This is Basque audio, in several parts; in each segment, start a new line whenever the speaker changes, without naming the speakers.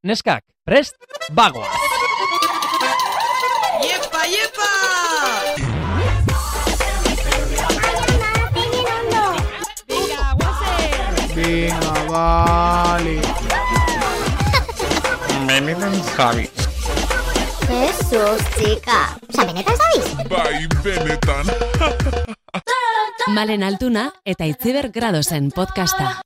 Neskak, prest, bagoa!
Iepa, iepa!
Venga, vale.
Benetan Javi.
Jesus, chica. Osa, benetan zabiz?
Bai, benetan.
Malen Altuna eta Itziber Gradosen podcasta.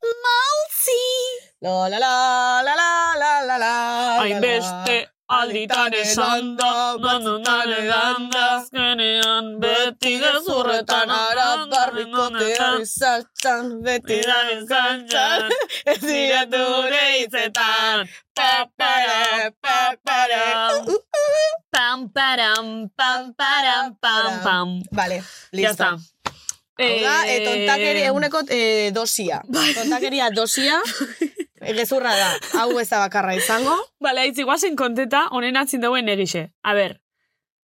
La la la la la la la la
Hainbeste alditan esan da, bandonan edan da, azkenean beti gezurretan
Barrikotea izaltan, beti da izaltan Ez dira dure hitzetan. Pa, para, pa, para Uh, uh, uh.
Pam, param, pam, param, pam, pam.
Vale,
Ya
listo.
está.
Hau da, eh, tontakeria, eguneko eh, dosia. Tontakeria dosia, eh, gezurra da. Hau ez da bakarra izango.
Bale, haitzi guazen konteta, honen atzin dauen egixe. A ber,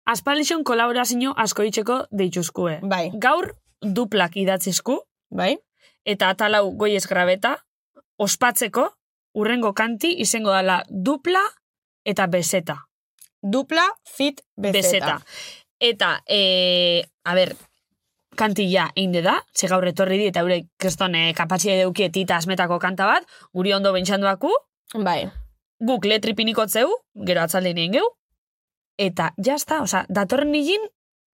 aspaldixon kolaborazio asko itxeko deituzkue.
Bai,
Gaur duplak idatzizku,
bai.
eta atalau goiez grabeta, ospatzeko, urrengo kanti izango dala dupla eta beseta.
Dupla, fit, bezeta.
Beseta. Eta, e, a ber, kantilla einde da, ze gaur etorri di, eta eure kriston e, kapatxia eduki etita asmetako kanta bat, guri ondo bentsanduaku,
Bai.
guk letri pinikotzeu, gero atzaldein egin geu, eta jazta, oza, datorren nigin,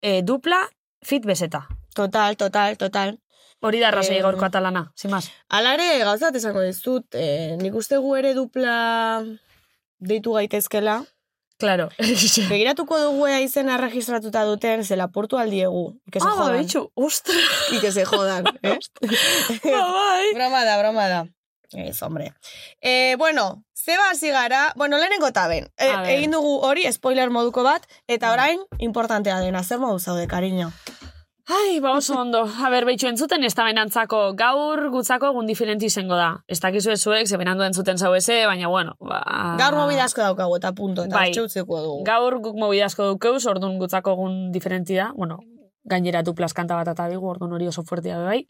e, dupla fit beseta.
Total, total, total.
Hori da arrazoi
Em,
gaurko atalana, zimaz.
Alare, gauzat esango dizut, eh, nik uste gu ere dupla deitu gaitezkela.
Claro.
Begiratuko dugu ea izena registratuta duten, ze lapurtu aldiegu. Que se
ah, ba,
jodan.
bitxu, ostra,
Y que se jodan, eh?
ba, bai.
broma da, broma da. Ez, hombre. Eh, bueno, zeba hasi gara, bueno, lehenengo taben. E,
A ver.
egin dugu hori, spoiler moduko bat, eta orain, importantea dena, zer modu zaude, cariño.
Ai, ba oso ondo. A ber, behitxu entzuten ez da benantzako gaur gutzako egun diferenti izango da. Ez dakizu ezuek, ze benandu entzuten zau eze, baina bueno. Ba...
Gaur mobidasko daukagu eta punto, eta
Bai.
bai. dugu.
Gaur guk mobidazko dukeuz, orduan gutzako egun diferenti da. Bueno, gainera duplas kanta bat eta bigu, orduan hori oso fuertia bai.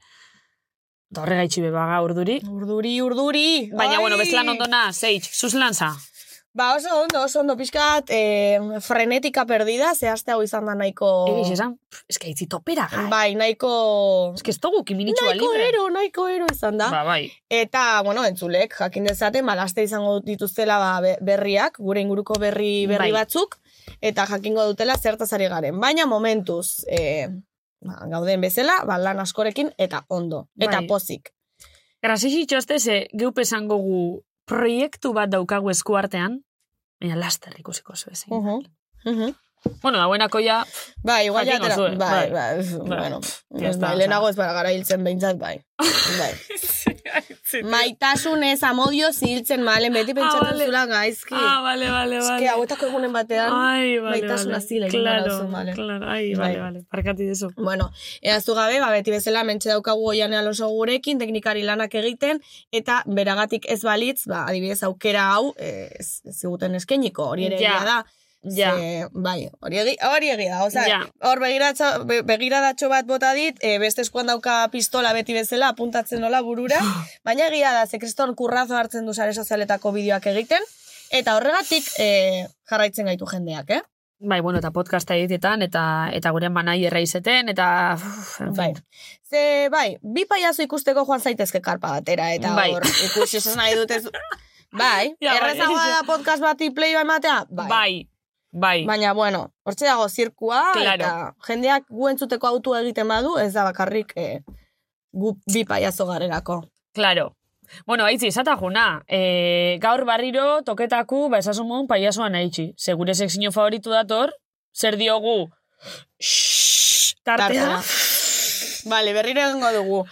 Da horre gaitxi beba gaur duri.
Urduri, urduri.
Baina,
Ai!
bueno, bestelan ondona, zeitz, zuz lanza.
Ba, oso ondo, oso ondo, pixkat, eh, frenetika perdida, zehazte hau izan da nahiko...
Egiz esan, eske aitzi topera gai.
Bai, nahiko...
Eske ez dugu kiminitxua
Nahiko
libre.
ero, nahiko ero izan da.
Ba, bai.
Eta, bueno, entzulek, jakin dezaten, balaste izango dituztela ba, be- berriak, gure inguruko berri berri
Bai.
batzuk, eta jakingo dutela zertaz ari garen. Baina momentuz, e, ba, gauden bezala, ba, lan askorekin, eta ondo, eta
Bai.
pozik.
Grasixi txoste ze geupe esango gu proiektu bat daukagu eskuartean, baina laster ikusiko zu ezin.
Uh -huh.
Bueno, dauenako ja,
Bai, igual ja,
Jakingo
atera-
zuen,
bai,
bai.
bai,
Bai.
bueno,
Ya está,
bai, lehenago ez bara gara hiltzen behintzat, bai. bai. Maitasunez, amodio ziltzen malen, beti pentsatzen
vale.
zula gaizki.
ah, vale, vale,
Eske,
vale.
hauetako egunen batean,
Ai, vale,
maitasuna
vale.
egin
claro,
duzu, vale.
Claro, ai,
Bai.
vale, vale. Parkati dezu.
Bueno, eaztu gabe, ba, beti bezala mentxe daukagu oian Alonso gurekin, teknikari lanak egiten, eta beragatik ez balitz, ba, adibidez aukera hau, eh, ez, ez ziguten eskeniko, hori ere
Ja.
da.
Ja.
Ze, bai, hori egi, hori egia da, osea,
Ja.
hor begiratxo, be- begiradatxo bat bota dit, e, beste eskuan dauka pistola beti bezala, apuntatzen nola burura, baina egia da, ze kriston kurrazo hartzen du sare sozialetako bideoak egiten, eta horregatik e, jarraitzen gaitu jendeak, eh?
Bai, bueno, eta podcasta egitetan, eta eta gurean banai erraizeten, eta... Uf, en
Bai. Ze, bai, bi paiazo ikusteko joan zaitezke karpa batera, eta
Bai.
hor, ikusi esan nahi dute... zu- Bai,
Ja, bai,
errezagoa da podcast bati play ematea? Bai.
Bai, bai.
Baina, bueno, hortxe dago zirkua,
Claro.
eta jendeak gu entzuteko autua egiten badu, ez da bakarrik eh, gu bi paiazo garelako.
Claro. Bueno, haitzi, esata juna, e, gaur barriro toketaku, ba, esasun modun paiasoan haitzi. Segure sekzio favoritu dator, zer diogu, Shhh, tartea.
Tartea. Vale, berriro egingo dugu.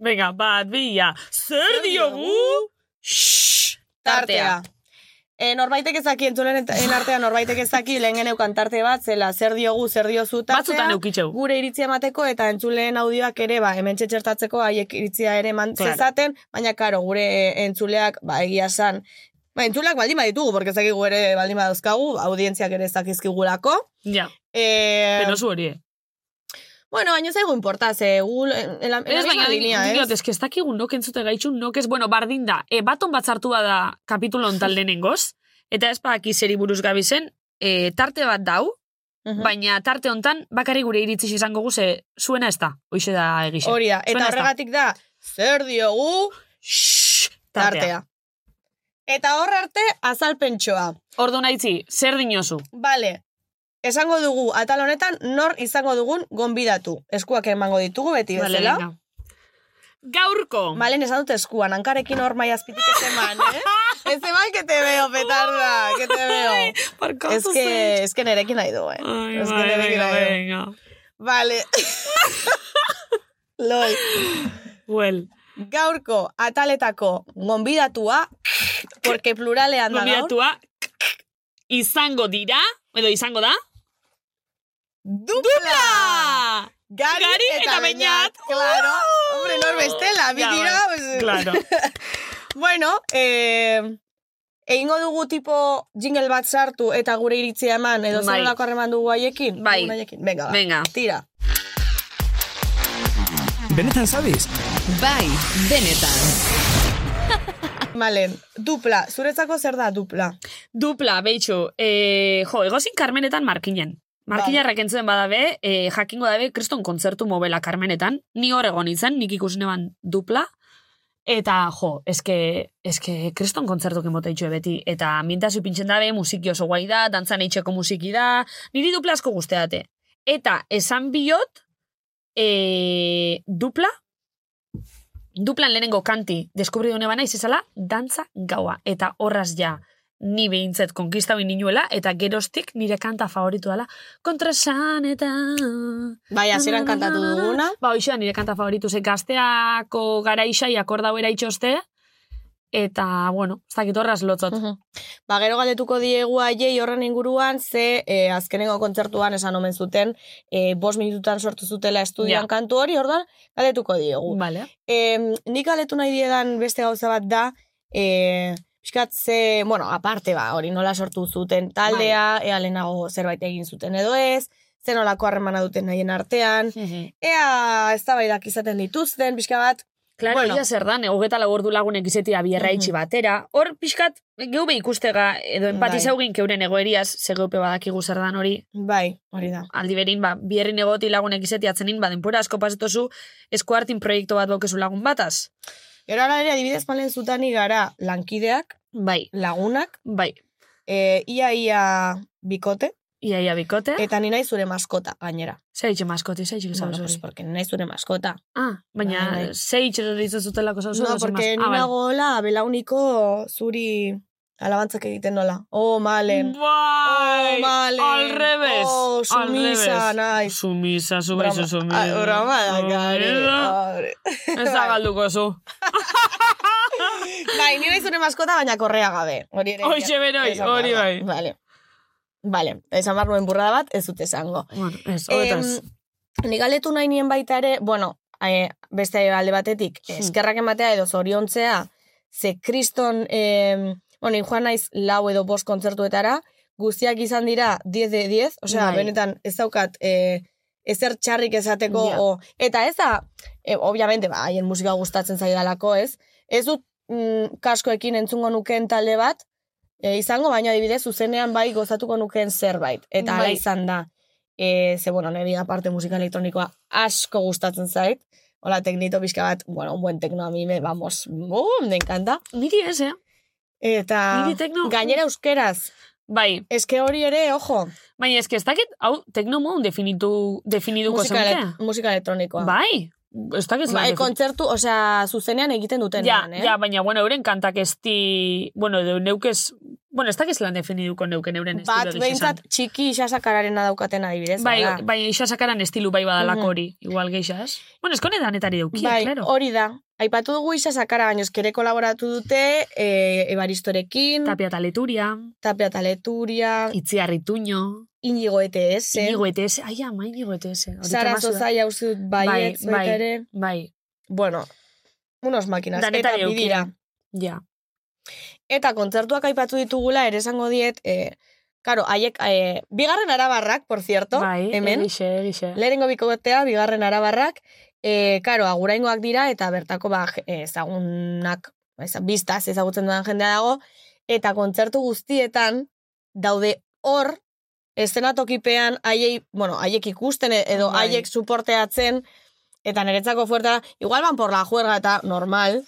Venga, bat, bila, zer diogu, Shhh,
Tartea. E, norbaitek ezaki, entzulen en artean norbaitek ezaki, lehen geneukan tarte bat, zela zer diogu, zer diozu tartea.
Batzutan.
Gure iritzia emateko eta entzuleen audioak ere, ba, hemen txertatzeko haiek iritzia ere eman
Claro.
zezaten, baina karo, gure eh, entzuleak, ba, egia san, ba, entzuleak baldin baditugu, porque ezakigu ere baldin badauzkagu, audientziak ere ezakizkigulako.
Ja,
E,
penosu hori, eh?
Bueno, baina zaigu importa, ze gu, en, en la, en la
Ez,
misma
baina,
línea,
diot,
ez?
que ez dakigu nok entzute gaitxun, nok ez, bueno, bardin da, e, baton batzartu bada kapitulo ontal lehenengoz, eta ez badaki zeri buruz gabi zen, e, tarte bat dau,
Mhm.
baina tarte hontan bakarrik gure iritziz izango gu, ze zuena ez da, hoxe da egixe.
Hori da, eta horregatik da, zer diogu
Shhh,
tartea. Eta hor arte azalpentsoa.
Ordu naitzi, zer dinozu?
Bale, esango dugu, atal honetan, nor izango dugun gonbidatu. Eskuak emango ditugu beti bezala.
Gaurko.
Malen esan dut eskuan, hankarekin hor mai azpitik ez eman, eh? ez eman que te veo, petarda, que te veo. Es que, es que nerekin nahi du, eh?
Ai,
es que nerekin nahi du. Vale. Lol.
Well,
Gaurko ataletako gonbidatua, porque pluralean da gaur,
gomiatua izango dira, edo izango da?
Dupla! Gari,
Gari
eta,
eta
Beñat. Claro. Hombre, nor bestela, bi dira. pues,
Claro.
Bueno, eh, egingo dugu tipo jingle bat sartu eta gure iritzia eman, edo
Bai.
zer harreman dugu haiekin?
Bai.
Venga, ba.
Venga.
Tira.
Benetan zabiz?
Bai, benetan.
Malen, dupla. Zuretzako zer da dupla?
Dupla, behitxu, e, jo, egozin Carmenetan markinen. Markinarrak entzuen badabe, e, jakingo dabe, kriston kontzertu mobela Carmenetan. Ni hor egon izan, nik ikusi neban dupla. Eta, jo, eske, eske kriston kontzertu kemote itxue beti. Eta ambientazio pintzen dabe, musiki oso guai da, dantzan eitxeko musiki da. Niri dupla asko guzteate. Eta, esan biot, e, dupla, duplan lehenengo kanti deskubri dune bana izizala, dantza gaua. Eta horraz ja, ni behintzet konkista hori ninuela, eta gerostik nire kanta favoritu dela, kontrasan eta...
Bai, hasieran kantatu duguna.
Ba, hoxe nire kanta favoritu, ze gazteako gara isai akordau eraitxoste, eta, bueno, ez dakit horraz lotzot.
Mhm. Ba, gero galdetuko diegu aiei horren inguruan, ze eh, azkenengo kontzertuan esan omen zuten, eh, bos minututan sortu zutela estudian
Ja.
kantu hori, orduan galdetuko diegu.
Vale.
Eh, nik galdetu nahi diedan beste gauza bat da, eh, pixkat ze, bueno, aparte ba, hori nola sortu zuten taldea, ea lehenago zerbait egin zuten edo ez, ze nolako harremana duten nahien artean, ea eztabaidak izaten dituzten, pixka bat,
Claro,
Bueno.
zer dan, hogeta lau ordu lagunek izetia bierra itxi batera. Hor, pixkat, geube ikustega, edo empatizau
Bai.
keuren egoeriaz, ze geupe badakigu zer dan hori,
bai, hori da.
aldi berin, ba, bierrin egoti lagunek izetia atzenin, ba, denpora asko pasetozu, esku hartin proiektu bat baukezu lagun bataz.
Gero ara ere, adibidez malen zutani gara lankideak,
Bai,
lagunak,
bai,
e, ia ia bikote,
ia ia bikote.
eta ni nahi zure maskota, gainera.
Zeitxe maskoti, zeitxe
Bueno,
bueno,
pues, porque ni nahi zure maskota.
Ah, baina
Bai, bai.
zeitxe ditzu zutelako zauzu.
No, porque ni nagoela belauniko zuri alabantzak egiten nola. Oh, malen.
Bai,
Oh, malen.
al revés.
Oh,
al
sumisa,
revés.
naiz.
Sumisa, sumisa,
Broma-
sumisa.
Ah, broma. Hombre.
Ez da galduko zu.
Bai, ni nahi zure maskota, baina korrea gabe. Hori ere.
Hoxe beroi, hori bai.
Vale. Vale, esan behar nuen burrada bat, ez dut esango.
Bueno, ez, hobetaz.
Em, Ni galetu nahi nien baita ere, bueno, eh, beste alde batetik,
Hmm.
eskerrak ematea edo zoriontzea, ze kriston, eh, bueno, joan naiz lau edo bost kontzertuetara, guztiak izan dira 10 de 10, osea,
Bai.
benetan ez daukat eh, ezer txarrik esateko,
Ja.
o, eta ez da, eh, obviamente, ba, haien musika gustatzen zaidalako, ez? Ez dut mm, kaskoekin entzungo nukeen talde bat, e, izango, baina adibidez, zuzenean bai gozatuko nukeen zerbait. Eta
Bai.
izan da. E, ze, bueno, niri aparte musika elektronikoa asko gustatzen zait. Hola, teknito pixka bat, bueno, un buen tekno a mi me, vamos, uh, me encanta.
Niri ez, eh?
Eta
Niri tekno-
gainera euskeraz.
Bai,
Eske hori ere, ojo,
baina eske ez dakit, hau, teknomodun definitu, definiduko
musika, ele- musika elektronikoa.
Bai, ez dakit
Bai, kontzertu, osea, zuzenean egiten duten
Ja,
eh?
ja, baina, bueno, euren kantak ez di... Bueno, edo neukez... Bueno, ez dakiz lan definiduko neuken euren estilo
Bat, behintzat, txiki isasakararena daukaten adibidez.
Bai, bai, isasakaran estilu bai badalako
Mhm.
hori, igual geisha, ez? Bueno, eskone danetari deukia,
Bai,
claro.
hori da. Aipatu dugu isasakara, baina eskere kolaboratu dute e, Ebaristorekin,
Tapia taleturia,
Tapia Taleturia,
itziarrituño,
Inigo ETS,
inigo ETS, ai, ama, inigo ETS. da.
Sozai hauzi dut baiet,
bai,
baita ere.
Bai,
Bueno, unos máquinas.
danetari
eta bidira.
Ja.
Eta kontzertuak aipatu ditugula, ere esango diet, e, karo, haiek, e, bigarren arabarrak, por cierto,
bai,
hemen,
egixe, egixe.
lehenengo bikotea, bigarren arabarrak, e, karo, aguraingoak dira, eta bertako, ba, ezagunak, eza, biztaz ezagutzen dudan jendea dago, eta kontzertu guztietan daude hor eszenatokipean haiei, bueno, haiek ikusten e- edo
Bai.
haiek suporteatzen eta niretzako fuerta, igual van por la juerga eta normal,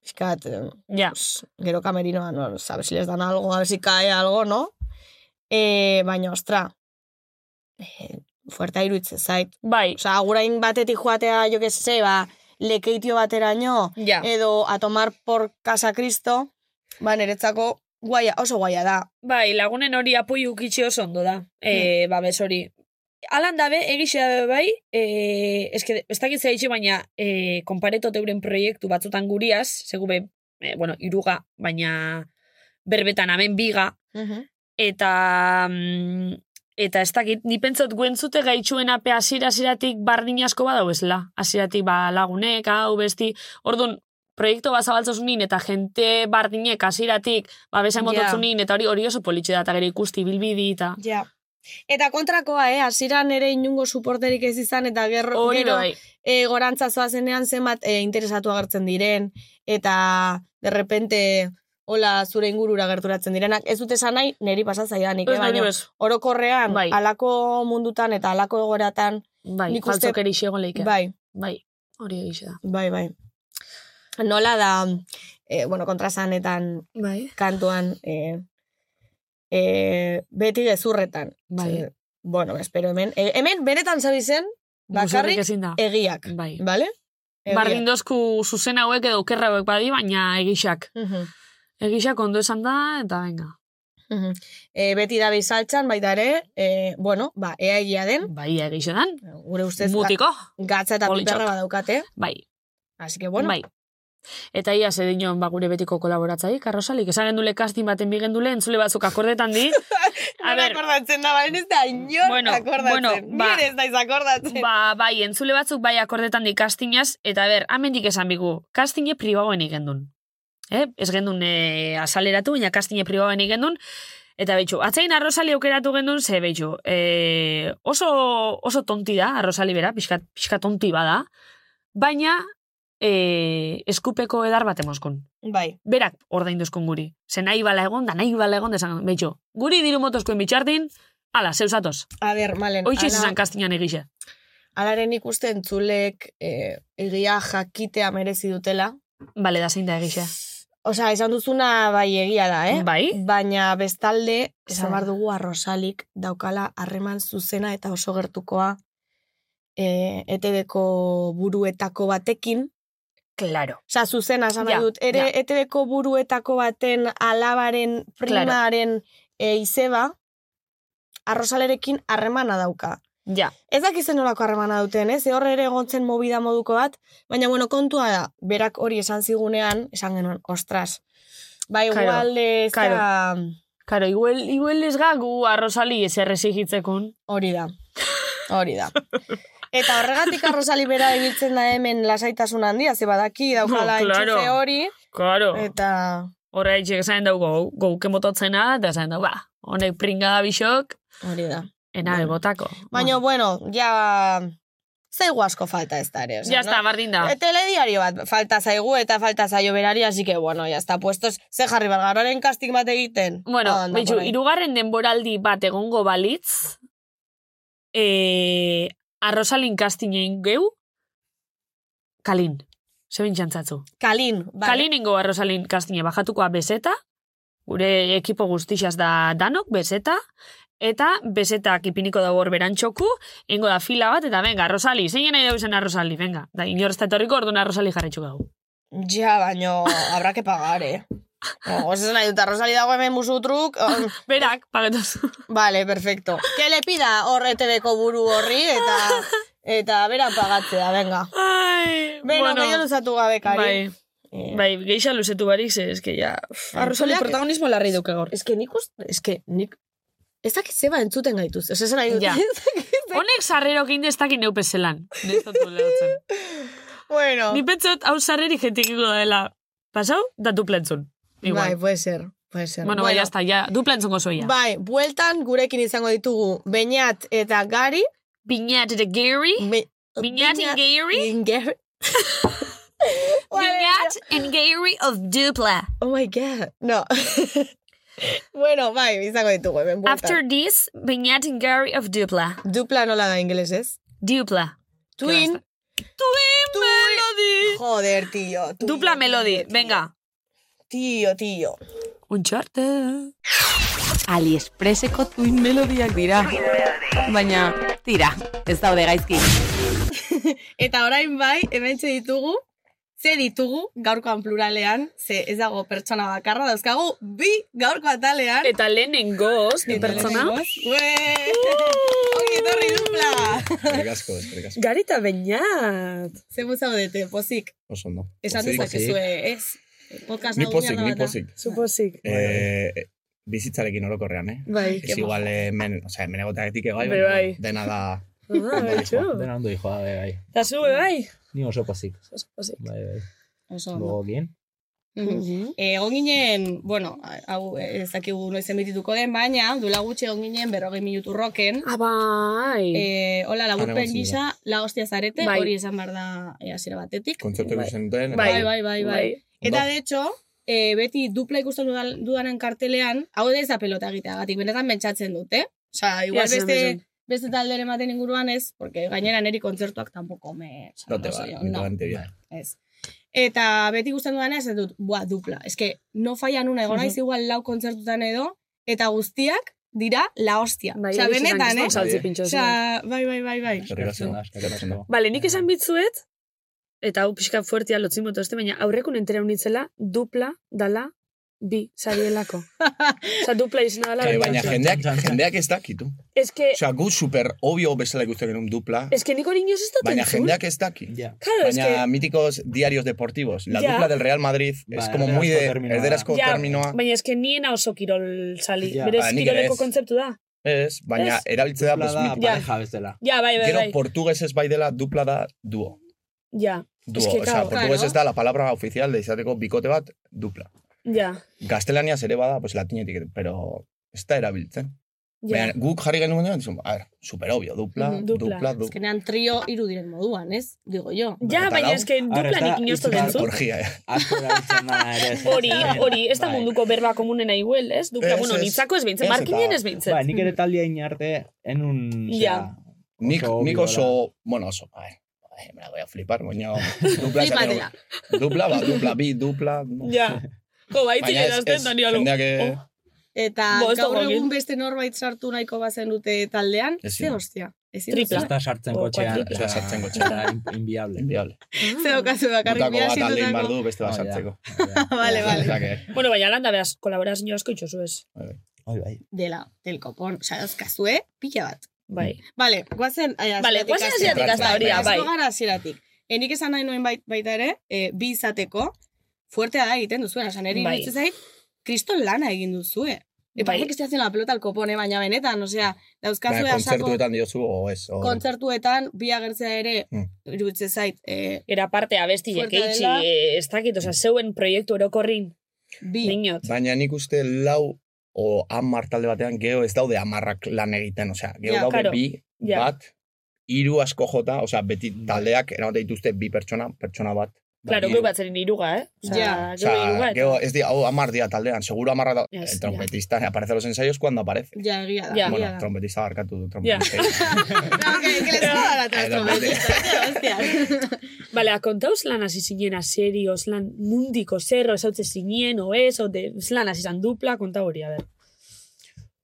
pixkat, eh,
Ja.
pues, gero camerinoa, no, sabes si les dan algo, a ver si cae algo, no? E, baina, ostra, e, fuerta iruditzen zait.
Bai,
Osa, agurain batetik joatea, jo que se, ba, lekeitio bateraino,
ja.
edo a tomar por casa Cristo, ba, niretzako guaia, oso guaia da.
Bai, lagunen hori apoiu ukitxe oso ondo da. E, babes hori. Alan dabe, egixe dabe bai, e, eske, ez dakit zehitxe, baina e, konparetot euren proiektu batzutan guriaz, segu be, e, bueno, iruga, baina berbetan hemen biga, eta mm, eta ez dakit, ni pentsot guentzute gaitxuen ape asira asiratik bardin asko badau esla. Asiratik ba lagunek, hau besti, orduan, proiektu bat zabaltzozunin eta jente bardinek asiratik ba besan
Ja.
mototzunin eta hori hori oso politxe da eta gero ikusti bilbidi eta
Ja. Eta kontrakoa, eh, hasieran ere inungo suporterik ez izan, eta gerro,
hori
gero e, gorantza zoazenean zenbat e, interesatu agertzen diren, eta de repente hola zure ingurura gerturatzen direnak. Ez dute esan nahi, neri pasa zaidanik, eh,
niri
baina orokorrean,
Bai.
alako mundutan eta alako egoratan,
Bai,
nik uste-
faltzokeri leike.
bai,
Bai, hori egixe da.
bai, bai. Nola da, e, bueno, kontrasanetan
Bai.
kantuan e, e, beti gezurretan.
Bai.
Ze, bueno, espero hemen. E, hemen benetan zabizen, bakarrik
ezin da.
egiak.
Bai.
Bale? Egiak.
Bardin dozku zuzen hauek edo okerra hauek badi, baina egixak.
Mhm,
Egixak ondo esan da, eta venga.
mhm. E, beti da bizaltzan, baita ere, e, bueno, ba, ea egia den,
Bai, egixe dan.
gure ustez
Mutiko.
gatza eta piperra badaukate.
Bai,
Así que, bueno,
bai. Eta ia ze dinon ba gure betiko kolaboratzaik, arrosalik. Esan gendule casting baten bi gendule, entzule batzuk akordetan di. A ber,
akordatzen da, balen ez da inor
Bueno,
akordatzen.
bueno, ba-
Nire ez naiz akordatzen.
ba, bai, entzule batzuk bai akordetan di castingaz, eta ber, amendik esan bigu, castinge pribauen igendun. Eh? Ez gendun e, asaleratu, baina castinge pribauen igendun. Eta betxu, atzein arrosali aukeratu gendun, ze betxu, e, oso, oso tonti da, arrosali bera, pixka, pixka tonti bada, baina e, eskupeko edar bat emoskun.
Bai,
Berak ordainduzkun guri. Ze nahi bala egon, da nahi bala egon, desan, betxu, guri diru motoskoen bitxartin, ala, zeusatoz.
a ber, malen,
Hoitxe
ala-
izan kastinan egixe.
alaren ikusten entzulek e, egia jakitea merezi dutela.
Bale, da zein da egixe.
Osea, esan duzuna bai egia da, eh?
Bai?
Baina bestalde, esan behar dugu arrosalik daukala harreman zuzena eta oso gertukoa e, etedeko buruetako batekin.
Claro.
Osea, zuzena esan
Ja,
dut. Ere,
ja.
etedeko buruetako baten alabaren, primaren e, izeba, arrosalerekin harremana dauka.
Ja.
Ez dakizen nolako harremana duten, ez? Hor ere egontzen movida moduko bat, baina bueno, kontua da, berak hori esan zigunean, esan genuen, ostras. Ba,
Claro,
igual ez
claro.
da...
Karo, igual, igual ez gagu arrosali ez errezigitzekun.
Hori da. Hori da. Eta horregatik arrosali bera ibiltzen da hemen lasaitasun handia, ze badaki daukala
No, claro.
hori,
Karo.
eta...
Horra itxek esan dugu, gau, gauke mototzena, eta esan dugu, ba, honek pringa da bisok,
Hori da.
Ena botako.
Baina, bueno, ja... Zaigu asko falta ez da ere. osea,
Ja, está,
no?
bardin da.
E, telediario bat falta zaigu eta falta zaio berari, así que, bueno, ya está puestos. Ze jarri balgaroren casting bat egiten?
Bueno,
Anda,
betxu, irugarren denboraldi bat egongo balitz, e, arrosalin kastinein geu, kalin. Zebin txantzatzu.
Kalin. Vale.
Kalin ingo arrosalin kastine bajatukoa bezeta, gure ekipo guztixaz da danok, bezeta, eta bezetak ipiniko dago hor berantxoku, ingo da fila bat, eta venga, arrosali, zein nahi dauzen arrosali, venga. Da, inor ez da etorriko, orduan arrosali jarretxu gau.
Ja, baino, habrá que pagar, eh. No, ez nahi dut, arrosali dago hemen musu truk. um,
Berak, pagetuz.
vale, perfecto. Que le pida horretebeko buru horri eta eta bera pagatzea, venga.
Ai,
Beno, bueno, gehiago luzatu gabe, kari.
Bai,
Eh,
bai, geixa luzetu barik, ze, eske ja,
Entzuleak-
protagonismo larri duke gaur.
Es que nik ust, es que nik, ez dakit zeba entzuten gaituz. Ez esan nahi dut.
Ja. Honek sarrerok inde ez dakit. Neiztotu lehotzen.
bueno.
Ni pentsot, hau sarreri jentikiko dela. Pasau, da duplentzun.
Bai,
Igual.
puede ser. Puede ser.
bueno, bai, hasta, ja, duplentzun gozoia.
Bai, bueltan gurekin izango ditugu Beñat eta Gari.
Biñat eta Gary.
Be,
Biñat and Gary.
and Gary.
Biñat and Gary of Dupla.
Oh my god. No. Bueno, bai, izango ditugu, hemen bueltan.
After this, Beñat and Gary of Dupla.
Dupla nola da ingelesez?
Dupla.
Twin.
Twin Melody.
Joder, tío. twin,
Dupla Melody,
tío.
venga.
Tío, tío.
Uncharted.
AliExpresseko Twin Melodiak dira. Baina, tira, ez daude gaizki.
Eta orain bai, hemen ditugu, ze ditugu gaurkoan pluralean, ze ez dago pertsona bakarra, dauzkagu bi gaurko atalean.
Eta lehenengoz, bi pertsona.
Ongi etorri dupla!
Eskerrik eskerrik.
Garita Beñat.
Ze zaudete, pozik.
Oso ondo.
Esan
Pozik.
dezakezue, ez? Podcast
Ni pozik, ni
bat da.
pozik.
Supozik.
Eh, bizitzarekin orokorrean, eh?
Bai.
Ez igual hemen, o sea, hemen egoteatik egai,
bai.
dena da...
Ah.
Dena ondo dijoa, bai, bai.
Eta zube bai.
Ni oso pozik.
Supozik.
Bai, bai.
Oso ondo.
Gien.
Mhm. Eh, Egon ginen, bueno, hau ez dakigu noiz emitituko den, baina duela gutxi egon ginen berrogei minutu roken.
Ah, bai.
Eh, hola, laburpen gisa, la hostia zarete,
Bai.
hori esan behar da eh, hasiera batetik.
Kontzertu ikusten duten.
Bai, bai, bai, bai. Eta,
Ondo.
de hecho, eh, beti dupla ikusten dudan, dudanen kartelean, hau ez da pelota egiteagatik, benetan mentsatzen dute. Osa, igual
esan
beste. Beste talderen ematen inguruan ez, porque gainera neri kontzertuak tampoco me... osa,
No te va,
no.
te bien.
Ez. Eta beti ikusten dudana ez dut, buah, dupla. Ez que no falla nuna, egon naiz igual lau kontzertutan edo, eta guztiak dira la hostia.
Bai,
Osea,
hori
benetan,
esan,
eh? Osea, bai, bai, bai, bai.
Asko.
Bale, nik esan bitzuet, eta hau pixka fuertia lotzin este, baina aurreko entera unitzela, dupla dala bi sarielako. Osa, dupla izena dala.
Bai,
bi.
baina jendeak, jendeak ez dakitu.
Ez que,
Osea, gu super obvio bezala ikusten genuen dupla,
ez que nik hori inoz ez dut
baina jendeak ez daki.
Ja.
Claro, es
Baina
que...
míticos diarios deportivos. La
Ya.
dupla del Real Madrid
Ba,
es como muy de
erderazko da.
Ja,
terminoa.
baina ez que niena oso kirol sali.
Ja.
Berez
Ba,
kiroleko
ez.
kontzeptu da.
Ez, baina
Ez.
erabiltze da, pues,
Dupla da
mit-
Ja.
pareja bezala.
Ja, bai, bai,
gero
bai.
portuguesez bai dela dupla da duo.
Ja,
Duo,
Es que,
o sea,
claro,
portuguesez
claro.
da la palabra oficial de izateko bikote bat, dupla.
Ja,
Gaztelaniaz ere bada, pues latinetik, pero ez da erabiltzen.
ja.
Baina guk jarri genuen dizun, a ver, super obvio, dupla,
Mhm.
Dupla.
dupla, dupla.
Azkenean trio hiru diren moduan, ez? Digo yo.
Ja, baina ez que dupla nik inoz dut
hitz
entzun.
Orgia, eh.
Hori, hori, ez da
Bai.
munduko berba komunena iguel, ez? Dupla,
Ez,
bueno, nitzako ez behintzen, markinen ez behintzen.
Ba, nik ere taldea inarte, en un...
Ja.
Nik, nik oso, bueno, oso, a ver, ay, me la voy a flipar, baina dupla. Dupla, ba, dupla, bi, dupla. no.
Ja. Jo, baitzik
ez,
edazten
ez,
da nialo.
jendeak, eh,
Oh.
Eta
Bo, ez
gaur egun beste norbait sartu nahiko bazen dute taldean, ze hostia. Ezin
Tripla.
Ez da sartzen
O
kotxean.
cuatripla.
Ez da sartzen
Ez
kotxean.
da in- inviable.
Inviable.
Ze daukazu bakarrik
Gutako
bia
bat aldein
zindutako.
bardu, beste bat
Oh,
sartzeko.
Vale, vale.
Bueno, baina landa behaz, kolaborazio asko itxosu ez.
Oi, bai.
Dela, del kopon. Osa, dauzkazue, pila bat.
Bai.
Vale, guazen... ai,
Vale,
hasieratik
guazen
hastea.
hasieratik
hasta hori,
Bai,
bai.
hasiko gara hasieratik. Enik esan nahi nuen bait, baita ere, bi izateko, fuertea da egiten duzuen, osan eri
Bai.
bai. zait, kriston lana egin duzue. E,
Bai.
parece que estoy haciendo la pelota al copone, baina benetan, osea, dauzkazue
Baina
asako
kontzertuetan diozu, o ez. o-
kontzertuetan, bi agertzea ere,
Mm.
iruditze zait, e,
Era parte abesti
Fuerte
jekeitxi,
dela.
eh, ez dakit, oza, zeuen proiektu orokorrin,
bi.
minot.
Baina nik uste lau o hamar talde batean, geho ez daude hamarrak lan egiten, osea, geho
Ja,
daude
claro.
bi,
Ja.
bat, hiru asko jota, osea, beti taldeak eramaten dituzte bi pertsona, pertsona bat.
Claro,
Hiru.
geu batzerin iruga, eh?
Ja.
geu
Osea,
iruga,
geho,
eta...
ez di, hau hamar dia taldean, seguro hamarra da,
Yes,
el trompetista aparece a los ensayos cuando aparece.
Ja, egia da, egia
Bueno, trompetista barkatu du, trompetista.
No, que, que les jodan a todos
Eh,
trompetistas, hostia.
Bale, akontauz lan hasi zinen aserios, lan mundiko zerro, esautze zinen, o ez, o de, lan hasi zan dupla, konta hori, a ber.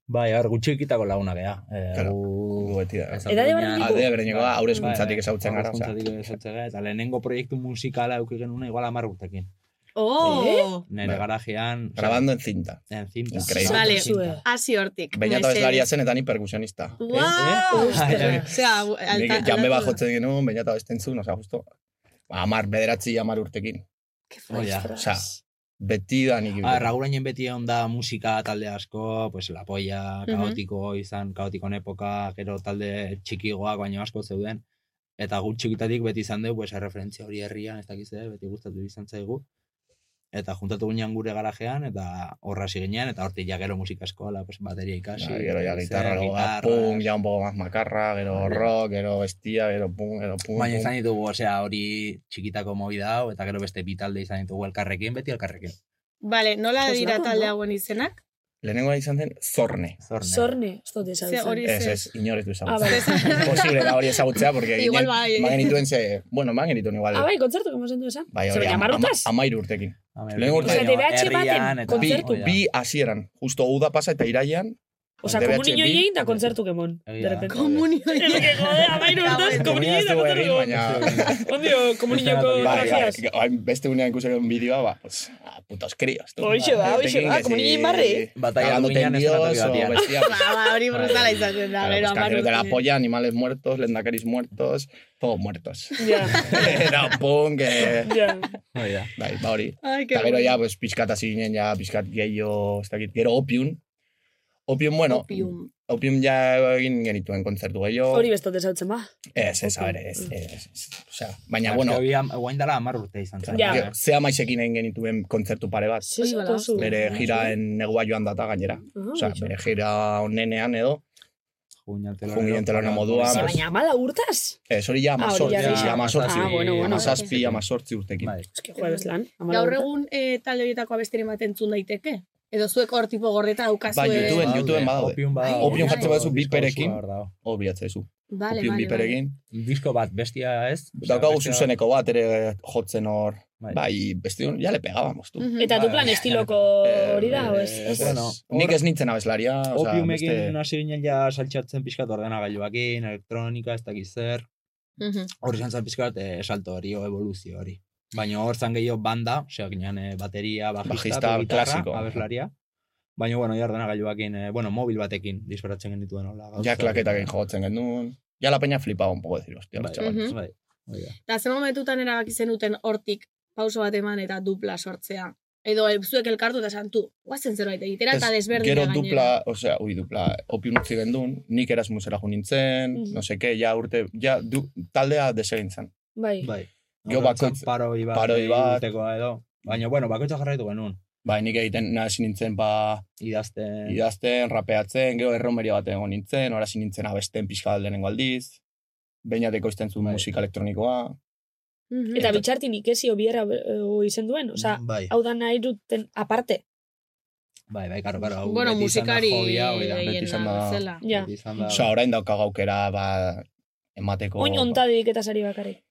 Bai, hor, gutxikitako laguna gea. Eh,
Claro,
gu-
gu beti da.
ez
Edade
alduina-
berdineko?
Alde berenekoa, aurre
Bai,
eskuntzatik
bai,
ezautzen gara, osea.
haurreskuntzatik ezautzen gara, eta lehenengo proiektu musikala euki genuen igual amar urtekin.
Oh!
Nire
Bai.
garajean...
Grabando en cinta.
En cinta.
Increíble.
Vale. Hasi hortik.
Beñato
mesedez.
bezlaria zen eta ni perkusionista.
Wow!
Eh?
Osea, alta...
janbe bat jotzen genuen, beñata besten zuen, osea, justo. Ba, Amar, bederatzi amar urtekin.
Oia.
Osea, beti da nik.
Ah, Ragurainen beti egon da musika talde asko, pues La Polla, kaotiko izan, kaotikon epoka, gero talde txikigoak baino asko zeuden. Eta gut txikitatik beti izan dugu, pues, referentzia hori herrian, ez dakiz, beti gustatu izan zaigu. Eta juntatu ginen gure garajean, eta horra ginen, eta hortik ja gero musika eskola, pues, bateria ikasi.
Ba, gero ya
zer,
gitarra, luego da
gitarras.
punk, ya un poco más makarra, gero
Vale.
rock, gero bestia, gero punk, gero punk.
Baina izan ditugu, osea, hori txikitako movida hau, eta gero beste bi talde izan ditugu elkarrekin, beti elkarrekin.
Vale, nola dira talde hauen izenak?
Lehenengoa izan zen Zorne.
Zorne.
Zorne, ez dut
Ze
ezagutzen.
hori
Ez,
ze.
ez, inorez du
Ah,
ezagutzen.
bai.
Posible da hori ezagutzea, porque
Igual bai.
ba genituen ze, bueno, ba genituen igual.
Ah, bai, kontzertu, como zentu esan?
Bai,
Ze,
hori, ama-
amarrutaz?
ama- amairu urtekin.
Amen.
Lehen urte-
Osea, DBH baten
Bi,
kontzertu.
Da.
bi hasieran, justo uda pasa eta iraian,
Osa,
DBH
komunio
bi-
egin da kontzertu kemon.
Egia
De
da.
repente.
Komunio
Ez que, jode, amairu urtez, komunio egin da
Komunia
kontzertu
egin,
kemon.
baina...
Ondio, komunioko
Bai,
Bai, bai,
gracias.
hain beste unean ikusiko bideoa, ba, pues, ah, putos críos.
da,
Tekin
da,
que
komunio
si-
egin barri.
Batalla
Dios
eszenatoki
o
batean.
bestia.
Ba, ba, hori brutala izaten da,
pues,
amar
canciones de la polla, animales muertos, lendacaris muertos, todos muertos.
Ja,
Era punk, eh,
ja.
Hoi da.
bai, ba hori.
Que
Eta gero ja, pues, hasi ginen, ja, pixkat gehiago, ez dakit, gero opium. Opium, bueno,
Opium.
opium ja egin genituen kontzertu gehiago.
Hori bestot ezautzen ba.
Ez, ez,
Opium.
ber, ez, ez, ez, osea, baina, bueno,
bueno. Guain dela amar urte izan zen.
Ja.
gero, zea maizekin egin genituen kontzertu pare bat.
Sí,
bala.
tozu.
Bere jiraen negua joan data gainera.
Ah,
Osea,
bitxo.
bere jira onenean edo,
Junginen
telorna moduan,
Ze,
pues,
baina amala urtaz?
ez hori ja
Ah, hori
amazortzi,
ja,
ja,
ja,
amazortzi,
Ah, bueno, bueno.
amazazpi, amazortzi urtekin.
Bai.
Ez que, bezlan. amala
Gaur egun eh, talde horietako abesteren bat entzun daiteke? Edo zuek hor tipo gordeta daukazue...
Bai, YouTubeen, YouTubeen badaude.
Opium badaude.
Opium jartzen baduzu bi
Disko
perekin.
osoa hor
bilatzaizu.
Vale,
Opium
vale,
biperekin.
Disko bat, bestia ez?
Daukagu zuzeneko bat ere jotzen hor.
Bai.
Bai, beste ya le pegábamos, tú.
Eta du
Bai.
plan estiloko hori da, o ez?
Eh,
bueno,
nik ez nintzen abeslaria,
Opiumekin hasi ginen ja saltxatzen pixkat ordenagailuakin, elektronika, ez dakiz zer. Hor izan zen pixkat eh, salto hori, o evoluzio hori. Baina hor zan gehiago banda, osea, ginen eh, bateria, bajista,
Bajista,
gitarra,
klasiko.
abeslaria. Baina, bueno, ja ordenagailuakin, eh, bueno, mobil batekin disfratzen genituen hola.
Ja
gauzak.
klaketakin jotzen genuen. Ja la peña flipaba un poco decir, hostia, los
Bai,
chavales.
Mhm.
bai, hoi da.
Eta zer momentutan erabaki zenuten hortik pauso bat eman eta dupla sortzea. Edo eh, zuek elkartu eta esan tu, guazen zerbait egitera eta desberdina
Gero
gainera.
dupla, osea, ui, dupla, opium utzi gendun, nik erasmusera jo nintzen,
Mhm.
no sé qué, ja urte, ja du, taldea desegin zen.
Bai.
Bai. Zan
bakoitz-
paroi bat,
paroi bat.
edo. Baina, bueno, bakoitza jarraitu genuen.
Bai, nik egiten nahasi nintzen, ba,
Idazten.
idazten, rapeatzen, gero erromeria bat egon nintzen, orasi nintzen abesten pixka bat lehenengo aldiz, beinateko izten zuen
Bai.
musika elektronikoa,
Mhm.
Eta bitxartin ikesi obiera eh, izen duen, osea,
bai,
hau da nahi duten aparte.
bai, bai, karo, karo. hau
Bueno,
beti izan
musikari
hoi da.
beti izan
gehiena
da-
zela.
Ja.
Beti izan da-
Osa, orain dauka gaukera, ba, emateko...
Oin onta dediketa sari bakarrik.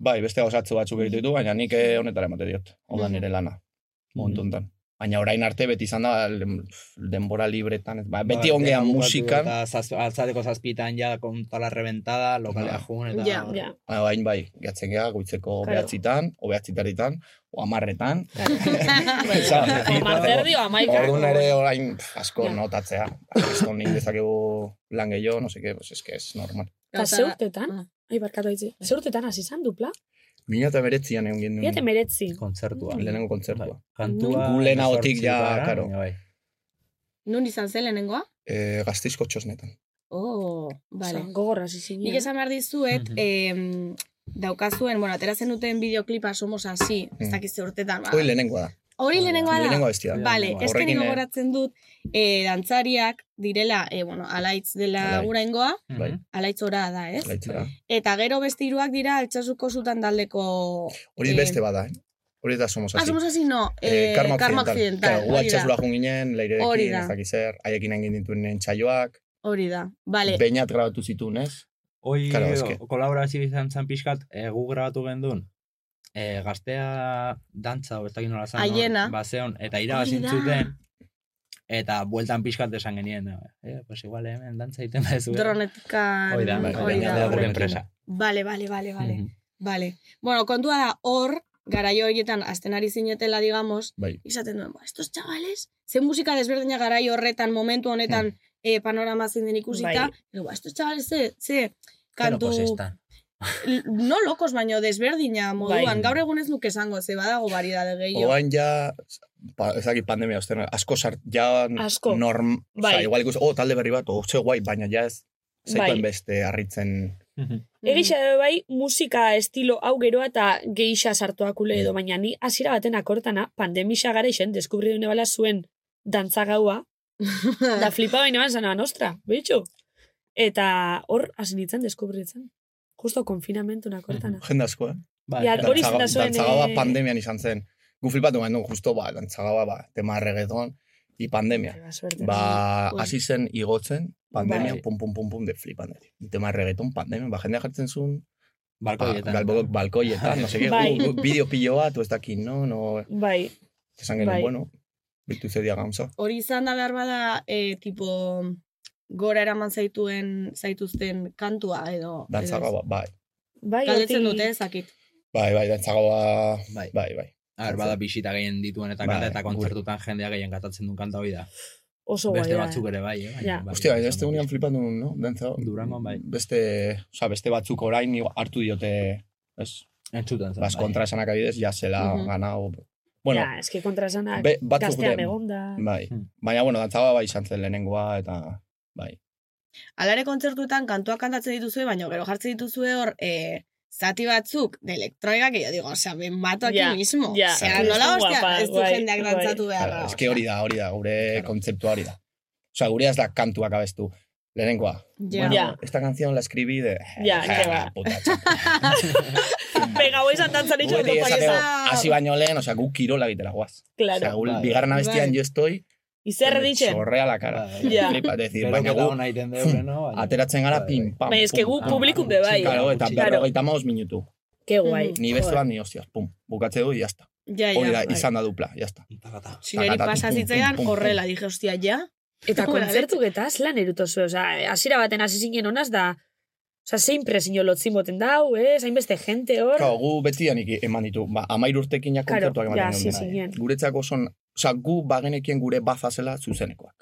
Bai, beste gauzatzu batzuk egiten ditu, baina nik eh, honetara emate diot. Hau da
Mhm.
nire lana, momentu honetan. Baina orain arte beti izan da denbora libretan, ba, beti
Bai,
ongean
dena bukatu
musikan,
Eta zaz, altzateko zazpitan ja kontala reventada, lokalea
Bai.
jun, eta...
Ja,
Ja.
Ba, Baina bai, gatzen geha, goitzeko
Claro.
behatzitan, o behatzitaritan, o amarretan.
Bai.
Osa,
Marterdio, amaika.
Orduan ere orain asko
Ja.
notatzea. Esto nik dezakegu lan gehiago, no sé qué, pues es que es normal.
Eta ze urtetan?
Ah.
Ai, barkatu haitzi. Ze urtetan hasi zan dupla?
Mila eta beretzian egon gendun
Biate meretzi.
Kontzertua.
lehenengo kontzertua.
Kantua...
Gu lehenagotik ja, karo.
bai.
Nun izan zen lehenengoa?
E, gazteizko txosnetan.
Oh, vale.
Gogorra zinen.
Nik esan behar dizuet,
Mhm.
em, daukazuen, bueno, atera zenuten bideoklipa somos así, ez
Mm.
dakiz urtetan. ba.
Hoi lehenengoa da.
Hori lehenengoa da?
Lehenengoa bestia.
Vale,
Lehenengoa.
ez que gogoratzen dut, eh, dantzariak direla, eh, bueno, alaitz dela guraingoa,
Bai.
alaitz ora da, ez?
Laitzera.
Eta gero beste hiruak dira altxasuko zutan daldeko...
Hori
eh,
beste bada, eh? Hori da somos
Ah,
así.
somos así, no.
Eh,
Eh,
karma,
karma
occidental.
occidental.
Claro, gu
hori da.
altxasula jun ginen,
Hori
leirerekin,
da.
ez dakiz zer, haiekin egin dituen txaioak,
Hori da. Vale.
beinat grabatu zituen, ez?
Hoi
Claro, eske.
kolaborazio izan zen pixkat, e, gu grabatu gendun, e, gaztea dantza, o ez dakit nola zan,
Haiena.
bazeon, eta
Hori
irabazin zuten, eta bueltan pixkat esan genien, eh, pues igual hemen dantza egiten badezu.
Dronetikan...
Hoi da,
hori da.
enpresa.
Vale, vale, vale, vale.
Mhm.
Vale. Bueno, kontua da, hor, garaio horietan, azten ari zinetela, digamos,
Bai.
izaten duen, ba, estos chavales, ze musika desberdina garaio horretan, momentu honetan, eh, panorama zein den ikusita,
Bai.
digo, ba, estos chavales, ze, ze,
Pero
kantu,
pues están.
l- no lokos, baino desberdina moduan,
Bai.
gaur egun ez nuke esango, ze badago variedade gehiago.
Oain ja, pa, ez dakit pandemia, osten, asko sart, ja
Asko.
norm,
Bai.
oza, igual ikus, oh, talde berri bat, oh, ze guai, baina ja ez, zeituen
Bai.
beste harritzen,
Egixa da bai, musika estilo hau geroa eta geixa sartuakule edo, baina ni hasiera baten akortana, pandemisa gara isen, deskubri dune bala zuen dantza gaua, da flipa baina ban zanaban, ostra, bitxu. Eta hor, hasi nintzen deskubritzen. Justo konfinamentu akortana.
jende asko, eh?
Bai,
Ja, hori izan da zuen,
Dantzagaua
eh,
pandemian izan zen. Gu flipatu genuen, justo, ba, dantzagaua, ba, tema reggaeton. I pandemia.
Ba, suerte.
Ba,
Ui.
hasi zen igotzen, pandemia,
Bai.
pum, pum, pum, pum, de flipan. Tema reggaeton, pandemia, ba, jendea jartzen zuen, ba,
Balkoietan.
galbo, balkoietan, no sé qué,
Bai.
gu- gu- bideo pilo bat, ez dakit, no, no,
Bai,
esan genuen,
Bai.
bueno, bitu zedia gauza.
Hori izan da behar bada, e, tipo, gora eraman zaituen, zaituzten kantua, edo...
Dantzaga, ba, bai,
bai,
Galdetzen dute, ezakit.
bai, bai, dantzaga,
Bai.
bai, bai.
A ber, bada bisita gehien dituen eta
Bai,
kanta eta kontzertutan jendea gehien katatzen duen kanta hori da.
Oso guai
Beste batzuk ere bai, eh?
Ja.
bai,
Ostia,
bai,
beste unian flipan duen, no? Dantza,
Durangon, bai.
Beste, oza, beste batzuk orain hartu diote, ez,
Entzuten zen,
bas
bai.
kontra esanak adibidez, ja zela
Mhm.
ganau. Bueno,
ja, eski kontra esanak, gaztean egonda.
bai.
Hmm.
Baina, bueno, dantzaga bai izan zen lehenengoa, eta, bai.
Alare kontzertuetan kantuak kantatzen dituzue, baina gero jartzen dituzue hor, e, zati batzuk de elektroikak, y yo digo, osea, me mato aquí
Ja,
mismo.
ja.
Osea,
Ez
nola hostia, ez du jendeak dantzatu beharra.
Claro, es que hori da, hori da, gure kontzeptua hori da. Osa, gure ez da kantuak abestu. Lehenengoa.
Ja.
Bueno,
Ja.
esta canción la escribí de...
Ja,
Ja,
que va.
puta.
Venga, dantzan itxo,
Beti esateko,
esa-
hasi baino lehen, osea, gu kirola egitera guaz.
Claro.
Osea, gu
Bai.
bigarren abestian yo estoy...
Y zer ditzen?
Sorrea la cara.
Bai.
Ja.
Flipa, decir, baina
que
gu
no?
Ateratzen gara
Bai,
pim, pam,
Baina, eske gu
pum,
publikun be bai.
Claro, eta
Claro.
berrogeita maoz minutu.
Ke guai.
Ni beste bat, ni hostias, pum. Bukatze du, jazta.
Ja,
Hori da,
ja.
izan da dupla, jazta.
Takata.
Sineri
Takatati,
pasa
pum,
zitzaidan
pum, pum,
horrela, dije, hostia, ja.
Eta
Ura,
kontzertuk eta lan eruto zuen, oza, hasiera baten hasi zinen honaz da, oza, zein presio lotzin boten dau, eh, zain beste gente hor.
Claro, gu betianik eman ditu, ba, amair urtekin ja
Claro,
kontzertuak
ja,
ematen
sí,
genuen.
zinen.
Guretzako son, oza, gu bagenekien gure baza zela zuzenekoak.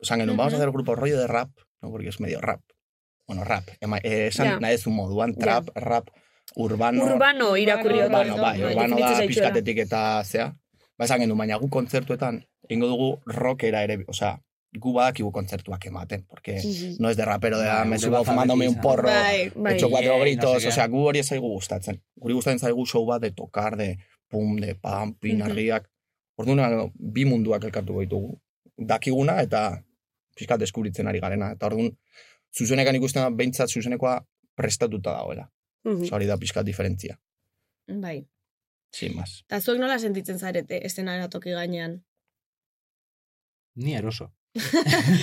Osa, genuen, vamos a hacer grupo rollo de rap, no, porque es medio rap. Bueno, rap, ema, eh, esan
Ja.
nahi ez un moduan, trap, rap, urbano,
Urbano irakurri hor.
urbano, bai,
bai,
urbano da pizkatetik eta zea. Ba, esan genuen, baina gu kontzertuetan, ingo dugu rockera ere, osea, gu badakigu kontzertuak ematen, porque
Mhm.
no es de rapero, de
Bai,
me subo fumándome un porro,
Bai,
Bai.
hecho cuatro
no
gritos,
sé qué.
osea, gu hori ez zaigu gustatzen. Guri gustatzen zaigu show bat de tocar, de pum, de pam, pinarriak. Orduan, bi munduak elkartuko ditugu. Dakiguna eta pixkat deskubritzen ari garena. Eta orduan, zuzenekan ikusten da, behintzat zuzenekoa prestatuta dagoela. Osa, hori da pixkat diferentzia.
Bai.
Sin más.
Eta zuek nola sentitzen zarete estenara toki gainean?
Ni eroso.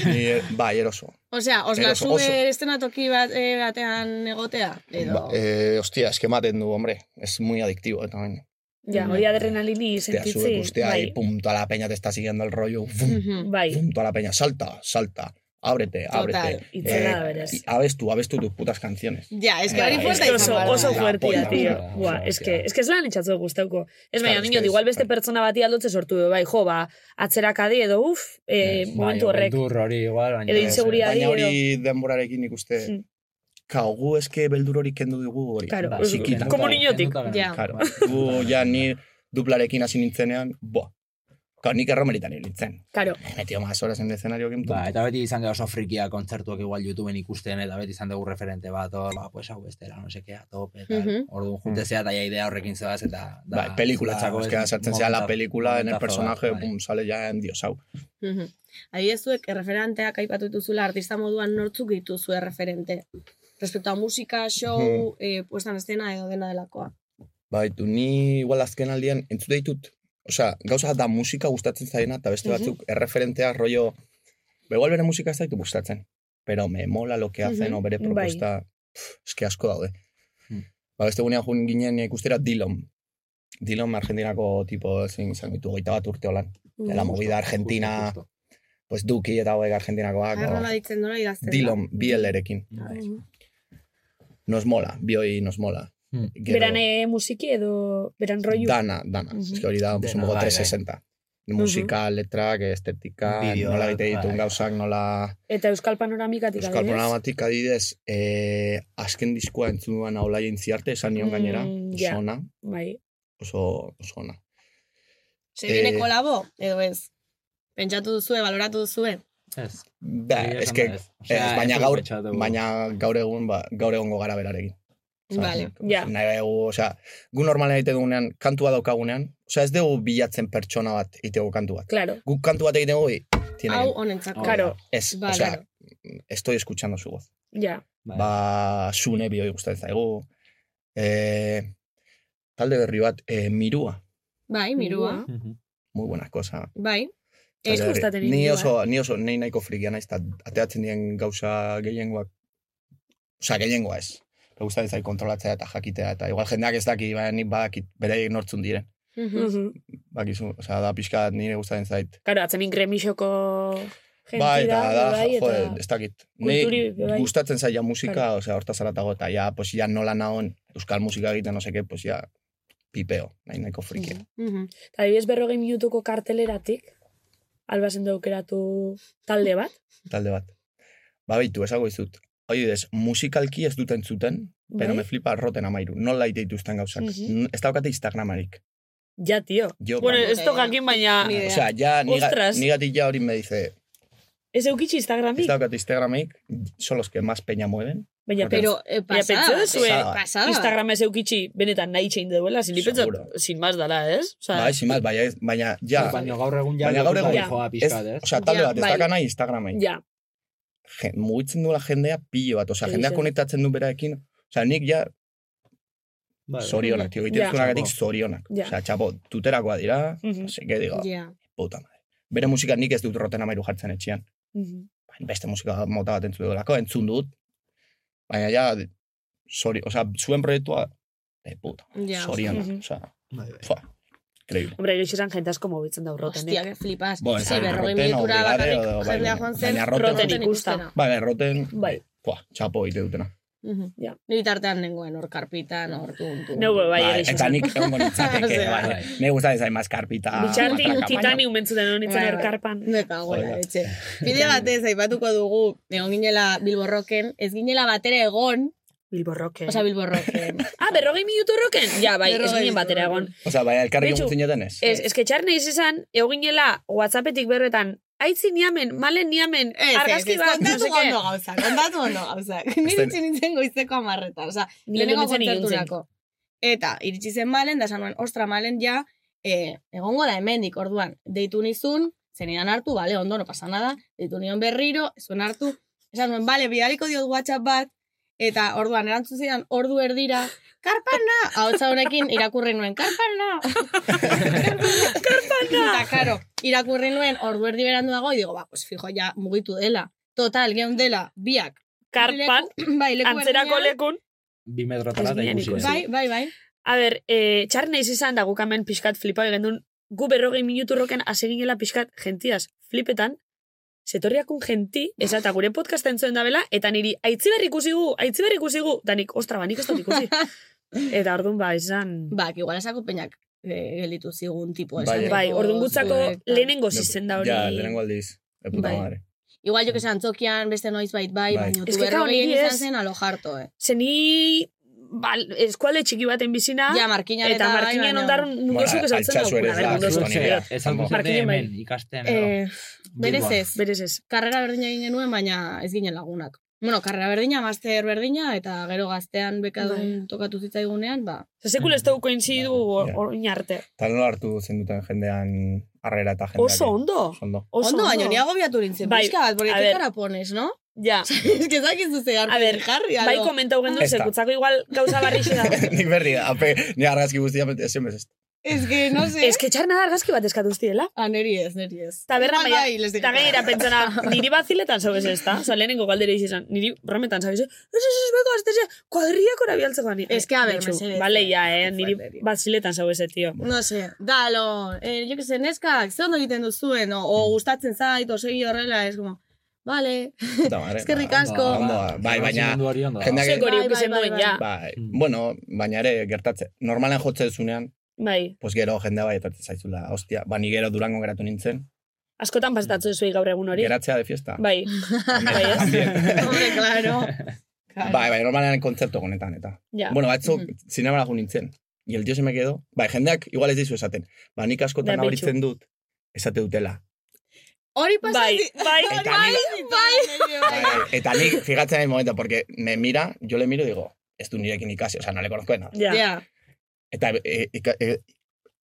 Ni, bai, eroso.
Osea, os
Eroso,
la sube
oso.
estenatoki bat, e, batean egotea? Edo...
Ba, eh, hostia, es que ematen du, hombre. Es muy adictivo, eta baina.
Ja, hori adrenalini
sube
sentitzi.
usted ahí,
Bai,
pum, toda la peña te está siguiendo el rollo. Fum,
Mhm.
bai.
fum, toda la peña, salta, salta. Ábrete,
Total.
ábrete.
Itzela da berez.
y abestu, abestu tus putas canciones.
Ja, es que
Bai,
hori
es
fuerte
oso,
da.
oso
La
fuertia,
polla,
tío. Buah,
osea,
es que, es que lan itxatzo guztauko. Ez
Claro,
baina,
es
niño, igual
es-
beste pertsona bati aldotze sortu du, bai, jo, ba, atzerakadi edo, uf, eh,
Bai,
momentu horrek.
beldur hori igual, baina...
Edo
ez,
inseguridad.
Baina hori denborarekin ikuste, Kao, gu eske beldur hori kendu dugu hori.
Claro,
Ba,
txikita.
como niñotik.
kenduta
Ja.
Claro, gu ja ni duplarekin hasi nintzenean, boa. Kao, nik erromeritan nintzen.
Karo,
Me metido más horas en el escenario que
Ba, eta beti izan gara oso frikia kontzertuak igual YouTubeen ikusten, eta beti izan dugu referente bat, hor, ba, pues hau bestera, no seke, a tope, eta
Mhm.
orduan juntezea eta idea horrekin zebaz, eta... da-
Bai, pelikulatzako,
da,
es que
es
sartzen zea la película en el personaje,
bai.
pum, sale ya en diosau.
Mhm. Adibidez zuek erreferenteak aipatu dituzula artista moduan nortzuk dituzue referente. Respecto a musika, show, eh, puesta en escena edo dena delakoa.
Baitu, ni igual azken aldian entzute ditut. Osea, gauza da musika gustatzen zaiena, eta beste
Mhm.
batzuk erreferentea rollo... Ba, igual bere musika ez zaitu gustatzen. Pero me mola lo que hacen,
Mhm.
o bere
Bai.
propuesta... Pff, eske asko daude.
Hmm.
Ba, beste gunean jun ginen ikustera Dillon. Dillon Argentinako tipo, ezin izan ditu, goita bat urte holan. De la movida argentina,
Justo,
pues Duki eta hauek argentinakoak.
Nola ditzen nola idazten. da?
Dillon, BL-erekin.
Mhm.
Nos mola, bioi nos mola.
Hmm.
Gero-
beran eh, musiki edo beran rollu.
Dana, dana.
Mhm.
Eske hori da, pues, un
Dena,
poco
bai, bai.
360. Musika, letrak, estetika,
Bideoak,
nola egite dituen
bai.
gauzak, nola...
Eta Euskal Panoramikatik
Euskal
adibidez.
Panoramatik adidez, eh, azken diskoa entzun duan aula ziarte, esan nion gainera,
Mm,
oso
ja.
ona,
Bai.
oso, oso ona.
Se viene
Eh,
kolabo, edo ez? Pentsatu duzue, baloratu duzue?
Ez.
Ba,
esan
eske,
da ez.
baina gaur, baina gaur egun, ba, gaur egongo gara berarekin.
Vale.
Ja.
Nahi dugu, osea, gu normalen egite dugunean, kantua daukagunean, osea, ez dugu bilatzen pertsona bat egiteko kantu bat.
Claro.
Guk kantu bat egiten dugu, y tiene
Hau honentzako.
Claro.
ez,
Vale.
osea, estoy escuchando su voz.
Ja.
Bai.
Ba, sune bioi gustatzen zaigu. Eh, talde berri bat, eh, mirua,
Bai, mirua.
Muy buena cosa.
Bai.
Ez
Eta
gustatzen
Ni oso, ni oso, nei nahiko frikia naiz, eta ateatzen dien gauza gehiengoak, osea, gehiengoa ez. Me gustatzen zait kontrolatzea eta jakitea, eta igual jendeak ez daki, baina nik badakit bere nortzun diren.
Mhm.
Bakizu, osea, da pixka nire gustatzen zait.
Claro, atzenin gremixoko
Bai, eta da,
bai, eta...
joder, ez dakit. Ni
bai.
gustatzen zaila musika, osea, hortaz aratago, eta ja, pues, ja nola naon, euskal musika egiten, no seke, pues, ja, pipeo, nahi nahiko frikia.
Mhm. Eta adibidez berrogei minutuko karteleratik, albazen daukeratu talde bat.
talde bat. Ba, beitu, esago izut. Hoi dez, musikalki ez duten zuten, pero
Bai.
me flipa roten amairu. Nola ite dituzten gauzak.
Mhm.
Ez daukate Instagramarik.
Ja, tio.
Jo,
bueno, ez tokakin baina...
Idea.
Osea, ja, niga,
Ostras.
nigatik ja hori me dice,
Ez eukitzi Instagramik.
ez daukate Instagramik, son los que más peña mueven.
Baina,
Pero, eh, pasada.
Pasada bat.
pasada.
Instagram ez eukitzi benetan nahi txein duela, pentsa,
Seguro.
sin más dala, ez? Osa,
Bai, sin más, baina, baina, ja,
Baina gaur egun ja
Baina gaur egun-
joa
ez,
ez?
osea, talde
Ja,
bat, ez
bai.
daka nahi Instagramek.
ja.
Mugitzen duela jendea pilo bat, osea, jendeak
Egixe.
konektatzen du beraekin, osea, nik ja
bai.
zorionak, tio, egiten
Ja.
Chapo.
zorionak.
Ja.
Osea, txapo, tuterakoa dira, no sé, que digo,
Ja.
puta madre. Bere musika nik ez dut roten amairu jartzen etxean.
Mhm.
Baina beste musika mota bat entzun dudalako, entzun dut. Baina ja, sorry, osea, zuen proiektua, de puta,
Bai, bai.
fua, increíble.
Hombre, egixe esan jente asko mobitzen da urroten,
Hostia, que flipas.
Bo, ez da,
berrogei
roten, bai,
jendea joan zen.
roten-
Roten ikusta.
ikustera.
Bai, erroten,
Bai.
fua, txapo egite dutena.
Mhm.
Ja.
Ni tartean nengoen hor karpitan, hor tuntu.
Neu, bai, ere
eta
esan.
nik egongo nintzateke,
Osea,
bai.
bai.
Me gustatzen zain maskarpita.
Bitxarti,
matraka,
titani umentzuten honitzen
Bai, bai.
erkarpan.
Me cago en la
Joder.
leche. Bide batez, aipatuko dugu, egon ginela Bilborroken, ez ginela batera egon,
Bilborroken.
oza Bilborroken.
Ah, berrogei minutu roken? Ja, bai, ez ginen batera egon.
Osea, bai, elkarri egun zineten ez.
Ez, ez que txar nahiz izan, eginela Whatsappetik berretan, aitzi niamen, malen niamen,
Ez, ez,
argazki bat, no
kontatu
seke.
ondo gauza, kontatu ondo gauza. Ni
Este-
iritsi nintzen goizeko amarretan, oza,
Ni
lehenengo kontzerturako. Eta, iritsi zen malen, da esan nuen, ostra, malen ja, eh, egongo da hemendik orduan, deitu nizun, zenidan hartu, bale, ondo, no pasa nada, deitu nion berriro, zuen hartu, esan nuen, bale, bidaliko diot WhatsApp bat, eta orduan erantzun zidan, ordu erdira, karpana, ahotsa honekin irakurri nuen, karpana, karpana, eta karo, irakurri nuen, ordu erdi berandu dago, y digo, ba, pues fijo, ja, mugitu dela. Total, geun dela, biak,
Karpan,
leku- bai, leku
antzerako lekun.
Bi metrotara eta
ginen
ikusi.
Bai, bai, bai.
A ber, e, txar izan da gukamen pixkat flipa egendun, gu berrogei minutu roken hasi ginela pixkat gentiaz flipetan, setorriakun genti, esa eta gure podcast entzuen dabela, eta niri, aitzi berri ikusi gu, aitzi berri ikusi gu, da nik, ostra, ba, nik ez dut ikusi. eta orduan, ba, izan...
Ba, igual esako peñak eh, gelitu zigun tipo
Bai,
esan.
Bai, orduan gutzako
zuek, tal.
lehenengo zizen da hori.
Ja, lehenengo aldiz. De puta
Bai.
madre.
Igual jo que sean antzokian beste noiz bait bai,
Bai.
baina
Ez
tu
que, claro,
berrogei
niri
izan
ez-
zen alo jarto, eh.
Zeni, bal, eskualde txiki baten bizina,
Ja, markinan
eta
bai,
ondarun mundu
Bueno,
zuk esaltzen
altsasu ere
Markinen bai.
ikasten.
Eh, berez ez.
Berez ez.
Karrera berdina egin genuen, baina ez ginen lagunak. Bueno, karrera berdina, master berdina, eta gero gaztean bekadun tokatu zitzaigunean, ba,
Zer sekul ez dugu koinzidu
Ja.
orain arte.
Nola hartu zen duten jendean harrera eta jendeak.
Oso ondo.
Oso ondo.
Oso
ondo, baina ni agobiatu nintzen,
Bai,
pixka bat, porque
ver.
cara pones, no?
Ja.
es que zakizu ze
A ber,
jarri,
bai
algo.
komentau gendu,
Ez
zekutzako igual gauza barri da.
Nik berri, ape, ni argazki guztia, bez ez.
Es que, no sé.
Ez que txarna argazki bat eskatu uztiela.
Ah, neri ez, neri ez.
Ta berra,
Igual
baina,
bai, les digo.
ta gainera pentsana, niri baziletan zaubez ez da? Osa, lehenengo galdera izan, niri brometan zaubez ez? Ez, ez, ez, beko, ez, ez, kuadriako nabialtzeko ni.
Ez que, a ber,
Betxu,
mesedez.
Bale, ja, eh, niri baziletan zaubez ez, tío.
No sé, dalo, eh, jo que se, neskak, ze ondo egiten duzuen, o, o gustatzen zait, o segi horrela, es como, vale. Eskerrik asko.
Bai, baina, jendeak-
hori
Bai,
ukizen
bai,
duen,
bai,
ja.
bai,
Mm.
bueno, baina ere gertatze. Normalen jotze duzunean,
Bai,
pues gero jendea bai etatzen zaizula. Hostia, ba, ni gero durango geratu nintzen.
askotan pasatzen zuei gaur egun hori.
Geratzea de fiesta.
Bai, bai,
hombre, claro.
Bai, bai, normalean kontzertu honetan, eta.
Ja.
Bueno, batzuk zinemara jo nintzen. Y el tío se me quedó. Bai, jendeak igual ez dizu esaten. Ba, nik askotan
Da,
nabaritzen dut, esate dutela.
Hori
Bai,
pasati...
bai,
Eta nik,
bai,
bai, eta nik, fijatzen en el momento, porque me mira, yo le miro y digo, ez du nirekin ikasi, o sea, no le conozco de nada.
ja.
Ja.
Eta, e, ika- e,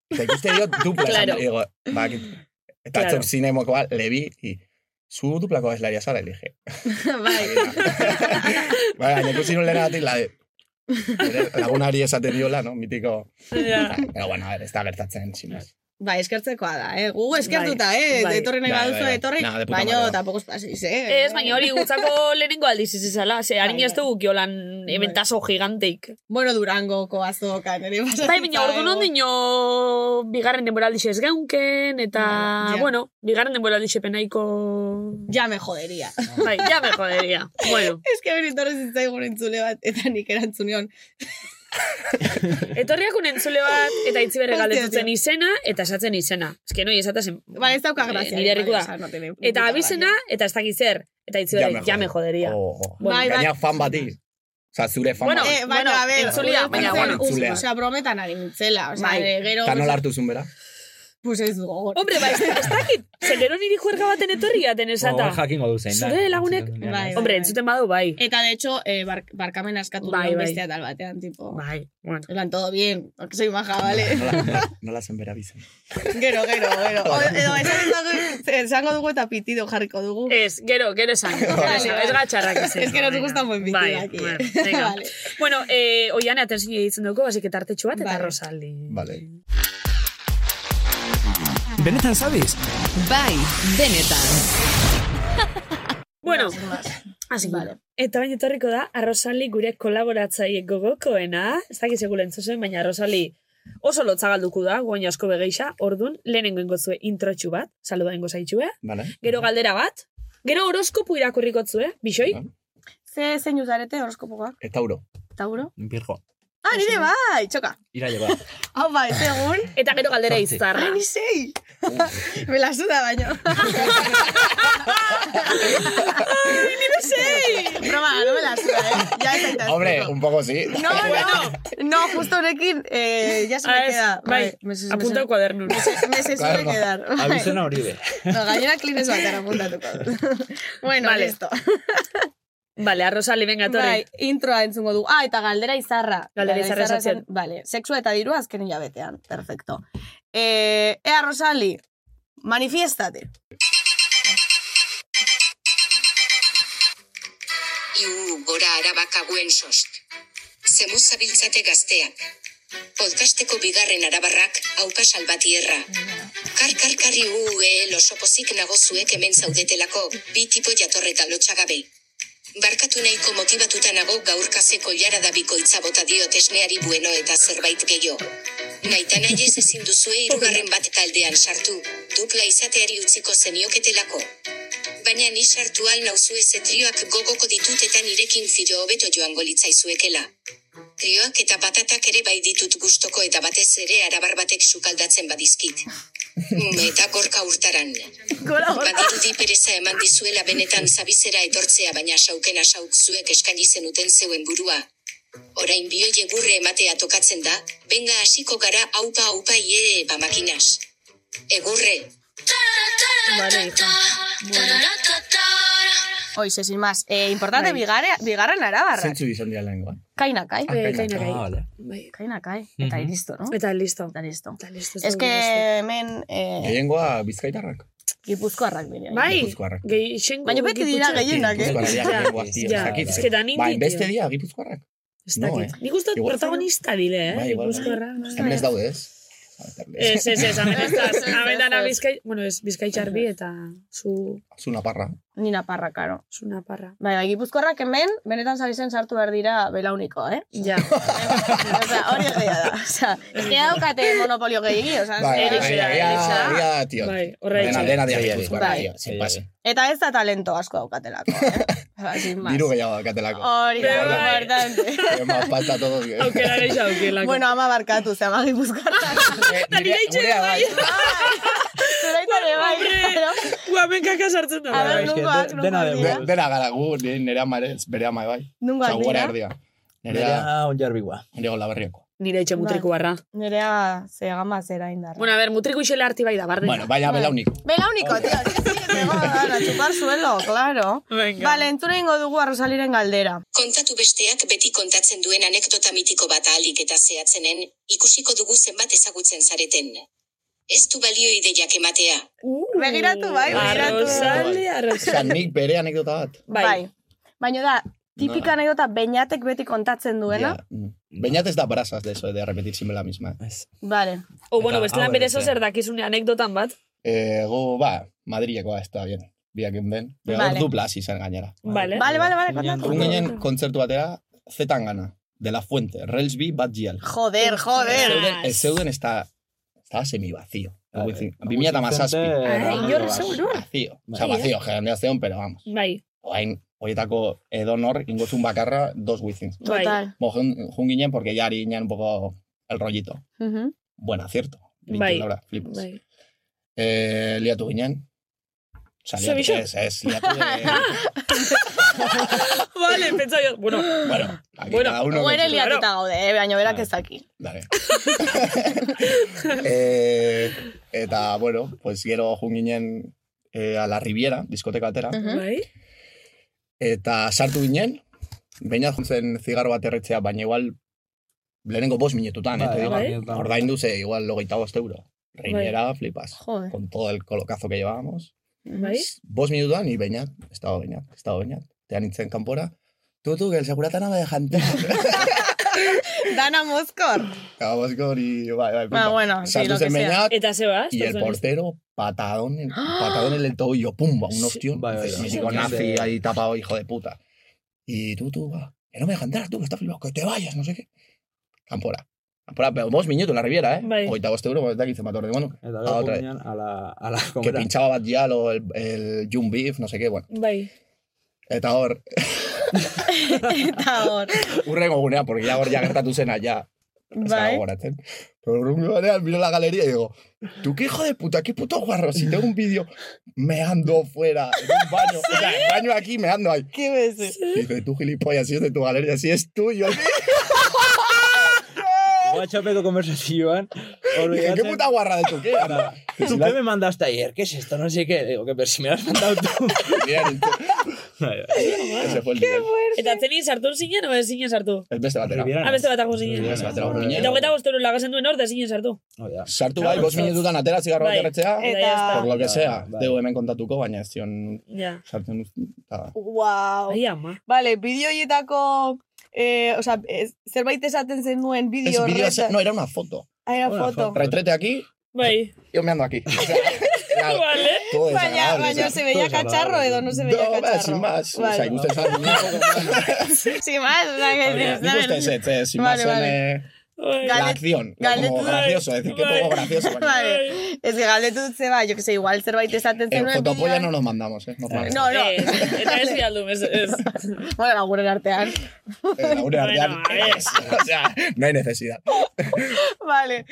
eta ikuste diot dupla
Claro.
esan, digo, ba, eta
Claro.
claro. zinemokoa le vi, y zu duplako abeslaria zara, le dije.
bai.
Bai, baina ikusi nun lehenatik, la de, bere lagunari esaten diola, no, mitiko.
Ja.
Pero bueno, a ver, ez da gertatzen, sin
Bai, eskertzekoa da, eh? Gu eskertuta, eh?
bai.
Etorri nahi
Bai,
baduzu,
bai, bai.
etorri,
Nah,
baina tampoco paséis, eh?
Ez, baina hori gutzako lehenengo aldiz izizala, ze harin ez
bai.
dugu kiolan eventazo giganteik.
Bueno, Durangoko azoka, nire pasatzen
Bai, baina ordu non dino bigarren denboraldixe ez geunken, eta,
Bai, ja.
bueno, bigarren denboraldixe penaiko...
Ja me jodería.
Bai, ja me jodería. Bueno,
Ez que hori torre zitzaigun entzule bat, eta nik erantzunion.
etorriak un entzule bat, eta itzi
Hostia,
galdetutzen izena, eta esatzen izena. Ez que noi esatazen...
Ba, ez dauka grazia.
Eh, nire herriko da.
Esa, no tiene
Eta abizena, eta ez dakit zer. Eta itzi
me
ja me joderia.
Oh, oh.
Bueno,
Bai, bai.
Gaina fan bati. Osa, zure fan
Bueno,
bati.
Eh, baina,
Bueno,
a ver,
entzulia, baina, bueno.
Osea, brometan ari nintzela. Osea,
Bai.
eh, gero...
Eta nola hartu zuen bera?
Pues ez du gogor.
Hombre, bai, ez dakit. Zer gero niri juerga baten etorri gaten esata.
Hor jakingo du zein da.
Zure lagunek-
Bai,
ez?
Hombre,
bai.
entzuten badu, bai.
Eta, de hecho, eh, bar, barkamen askatu
Bai,
bai,
bai.
beste atal batean, tipo...
Bai, bueno.
Elan, todo bien, porque soy maja, vale?
Nola, zen bera bizen.
gero, gero, gero. O, edo, esan dugu, esango dugu eta pitido jarriko dugu.
Ez, gero, gero esan. Ez gatxarrak izan.
Es que nos gustan buen pitido
bai,
aquí.
Bueno, bueno eh, oian atentzin ditzen dugu, basik eta artetxu bat, eta
Vale.
Rosaldi.
Vale.
Benetan sabes?
Bai, benetan.
Bueno, hasi vale. Eta baina etorriko da, Arrosali gure kolaboratzaile gogokoena, ez dakit segula entzuzen, baina Arrosali oso lotza galduko da, guain asko begeixa, ordun lehenengo ingotzue introtxu bat, saluda ingo zaitxue,
Vale.
gero galdera bat, gero horoskopu irakurrikotzue, bixoi?
Ja.
Ze zein uzarete horoskopokoak?
E Tauro.
Tauro?
Virgo.
Ah, nire bai, txoka.
Ira lleva.
Hau bai, segun.
Eta gero galdera izarra.
Ai, ni sei. Me la suda baino. Ai, ni sei. Broma, no me la suda, eh. Ya ez aita.
Hombre, un poco sí.
No, no. No, justo honekin, eh, ya se me
Ah, ez,
queda.
bai, apunta el cuaderno.
me se suele quedar.
Abizena hori be.
No, gainera klines batean apuntatuko. bueno,
Vale.
listo.
Vale, Arrosali, venga,
Bai,
torri.
introa entzungo du. Ah, eta galdera izarra.
Galdera izarra esatzen.
esan- Vale, sexua eta diru azken hilabetean. Perfecto. Eh, ea, Rosali, manifiestate.
Iu, gora arabakaguen sost. Zemu zabiltzate gazteak. Podcasteko bigarren arabarrak, haupa salbatierra. Kar, kar, karri u, e, losopozik nagozuek hemen zaudetelako, bi tipo jatorreta lotxagabe. Barkatu nahiko motibatuta nago gaur kaseko jara da bikoitza bota diot esneari bueno eta zerbait gehiago. Naita nahi ez ezin duzue irugarren bat taldean sartu, dupla izateari utziko zenioketelako. Baina ni sartu al nauzue ze trioak gogoko ditut eta nirekin firo hobeto joango litzaizuekela. Trioak eta patatak ere bai ditut gustoko eta batez ere arabar batek sukaldatzen badizkit. Eta gorka urtaran. Badirudi pereza eman dizuela benetan zabizera etortzea baina saukena sauk zuek eskaini zenuten zeuen burua. Orain bioie gurre ematea tokatzen da, benga hasiko gara aupa aupa ie ba makinas. Egurre,
Vale, hija.
Oize, sin más. Eh, importante,
Bai.
bigare, bigarren arabarra.
Zentzu izan dira lehenkoan.
Kainakai.
Eh, kaina
Ah,
kai.
vale.
Bai.
Kainakai. Eta
Mhm.
iristo, no?
Eta listo.
Eta listo.
Eta listo.
Ez que hemen eh,
Gehiengoa bizkaitarrak.
gipuzkoarrak dira.
Bai,
Gipuzkoarrak.
gehixengo
Baina beti dira gehienak, eh?
Gipuzkoarrak dira
Ja,
ez
que da nindi,
Ba,
tio.
beste dia gipuzkoarrak.
Ez
No,
dakit.
eh.
Nik uste protagonista dile, eh?
Bai, igual.
Gipuzkoarra.
Hemen ez daude, ez?
Ez, ez, ez, hemen ez da. Hemen dana bizkai, bueno, ez, bizkai txarbi eta zu,
Zuna parra.
Ni naparra, karo.
zu naparra.
Bai, bai, gipuzkoarrak hemen, benetan zabizen sartu behar dira belauniko, eh?
Ja.
Osea, hori egia da. Ez que daukate monopolio gehiagi, osea,
Bai,
ez-
Erixe da,
egia-
erixe da.
egia da, tio.
Bai, horra
Dena,
Bai,
gipuzkoarrak,
bai.
tio. Sin pase.
Eta ez da talento asko daukatelako, eh? Más.
Diru gehiago dakatelako.
Hori da,
Bai, bai.
importante.
Ema pasta todos. eh.
Aukera gehiago aukelako.
Bueno, ama barkatu, ze ama gipuzkoarrak.
Eh, nire- gurea bai.
Zuraita bai. claro.
Guamen kaka sartzen da.
A ver,
bai.
Es que
nungoak, nungoak
Dena gara gu, ni- nire ama ere, ez, bere ama bai.
Nungoak dira.
erdia. Nire
Nerea onjarbigua.
nire gola berriako.
Nire etxe mutriku barra.
Nerea ze gama zera indarra.
Bueno, a ver, mutriku isele arti bai da, bardina.
Bueno, baina belauniko.
Belauniko, tío. Sí, sí, que van a chupar suelo, claro.
Venga.
Vale, entzuna ingo dugu arrosaliren galdera.
kontatu besteak beti kontatzen duen anekdota mitiko bat ahalik eta zehatzenen, ikusiko dugu zenbat ezagutzen zareten. Ez du balio ideiak ematea.
Uh,
Begiratu, bai, begiratu.
Arrozali,
Osea,
arrozali.
nik bere anekdota bat.
Bai.
Baina da, tipika anekdota beñatek beti kontatzen duena.
Ja, mm. Beñat ez da brasas de eso, de repetir siempre la misma.
Vale.
O, bueno,
Eta,
bestelan
hau
bere
ere,
zer dakizune anekdotan bat.
Eh, go, ba, Madrilekoa, ez da bien. Biak den. Vale. Dupla hasi zen gainera.
Vale.
Vale, vale, vale, kontatu.
Egun ginen kontzertu batera, zetan gana. De la Fuente, Relsby, Bad Gial.
Joder, joder.
Zeuden, ez zeuden está, estaba semi-vacío. Bimia eta mazazpi.
Ai, inor seguru.
Vacío. O sea,
Bai, eh?
vacío, jendea zeon, pero vamos.
Bai,
Oain, horietako edonor, ingozun bakarra, dos wizins.
bai.
Total.
Bo, jun, jun ginen, porque ya ari ginen un poco el rollito.
Mhm.
Buen acierto.
Bai.
Laura, flipas.
Bai.
Eh, liatu ginen. O sea, liatu, ez, ez, liatu de...
vale, pentsa jo. Bueno,
bueno, aquí
Bueno,
cada uno...
Ere
su-
liatuta gaude, eh, baina berak ez daki.
Dale. eh, eta, bueno, pues gero jun ginen eh, a la Riviera, diskoteka atera,
bai.
eta sartu ginen, baina zen zigarro bat erretzea, baina igual lehenengo bost minututan,
Bai,
eh, digo.
bai.
Ordaindu ze igual logeita bost euro. Reiniera, flipas.
Joder.
Con todo el colocazo que llevábamos.
Bai.
Bost minututan, y Beñat, estaba Beñat, estaba Beñat. Te nintzen kanpora. Tú, tú, que el segurata no me
Dana Mozkor.
Acabamos con y... Bai, bai,
Ba, bueno, sí, lo que sea.
Eta zebaz?
y el portero, patadón, en- patadón en el tobillo, pumba, un ostión.
Bai, bai,
Dices,
bai.
mítico
Sí,
nazi ahí tapado, hijo de puta. Y tú, tú, va, que no me deja entrar, tú, que está flipado, que te vayas, no sé qué. Campora. Campora, pero dos minutos en la Riviera, ¿eh?
Bai.
Hogeita bost euro, se mató de bueno.
Eta
otra
a la, a la
Que pinchaba Bad Gyal o el, el June Beef, no sé qué, bueno.
Bai.
Eta hor,
Eta hor.
urrengo gunea, porque ya hor ya gertatu zena, ya. Ez
Bai.
dago goratzen. Pero urrengo batean miro la galería y digo, tú qué hijo de puta, qué puto guarro, si tengo un vídeo meando fuera, en un baño, o sea, el baño aquí meando ahí.
¿Qué ves?
Y dice, tú gilipollas, si es de tu galería, si es tuyo.
WhatsAppeko konversazioan.
Y dije, ¿qué puta guarra de tu qué?
¿Tú qué me mandaste ayer? ¿Qué es esto? No sé qué. Digo, que pero si me lo has mandado tú.
Bien, ese fue el nivel.
Eta atzenin sartu zinen, o ez zinen sartu?
El beste batera.
Ah, beste batako zinen.
Beste batera, hor
Eta hogeita bosteuro lagazen duen hor, da zinen sartu.
Sartu bai, bost minututan atera zigarro bat
Bai.
erretzea,
Eta
por lo que sea,
Bai.
deu hemen kontatuko, baina ez zion sartzen eta...
Wow.
Ai, ama.
Vale, bideo. Eh, o sea, ez- zerbait esaten zenuen
Es
bideo
vídeo,
horretan.
no, era una foto.
Ah, era
Una
foto.
Retrete aquí,
Bai.
yo me ando aquí. O sea, claro,
Vale.
todo
Baina,
desagradable,
baina
o sea.
se veía cacharro edo no se veía
No, ba,
cacharro.
sin más. O
Vale.
sea, ikusten zan, un poco más.
Sin más, o sea, que...
Nik uste ez, ez, ez, sin
Vale,
más en
vale.
eh, la acción. No
galet-
como gracioso, es decir, que poco gracioso. baina-
Vale. Ez que galdetu dut zeba, yo que sé, igual zerbait esaten
Eh,
zenuen
fotopolla no nos mandamos, eh. Normal.
No, no.
Eta ez bialdu, ez, ez.
Bueno, laguren artean.
Eh, la gure artean,
Bueno, a
ez, O sea, no hay necesidad.
Vale.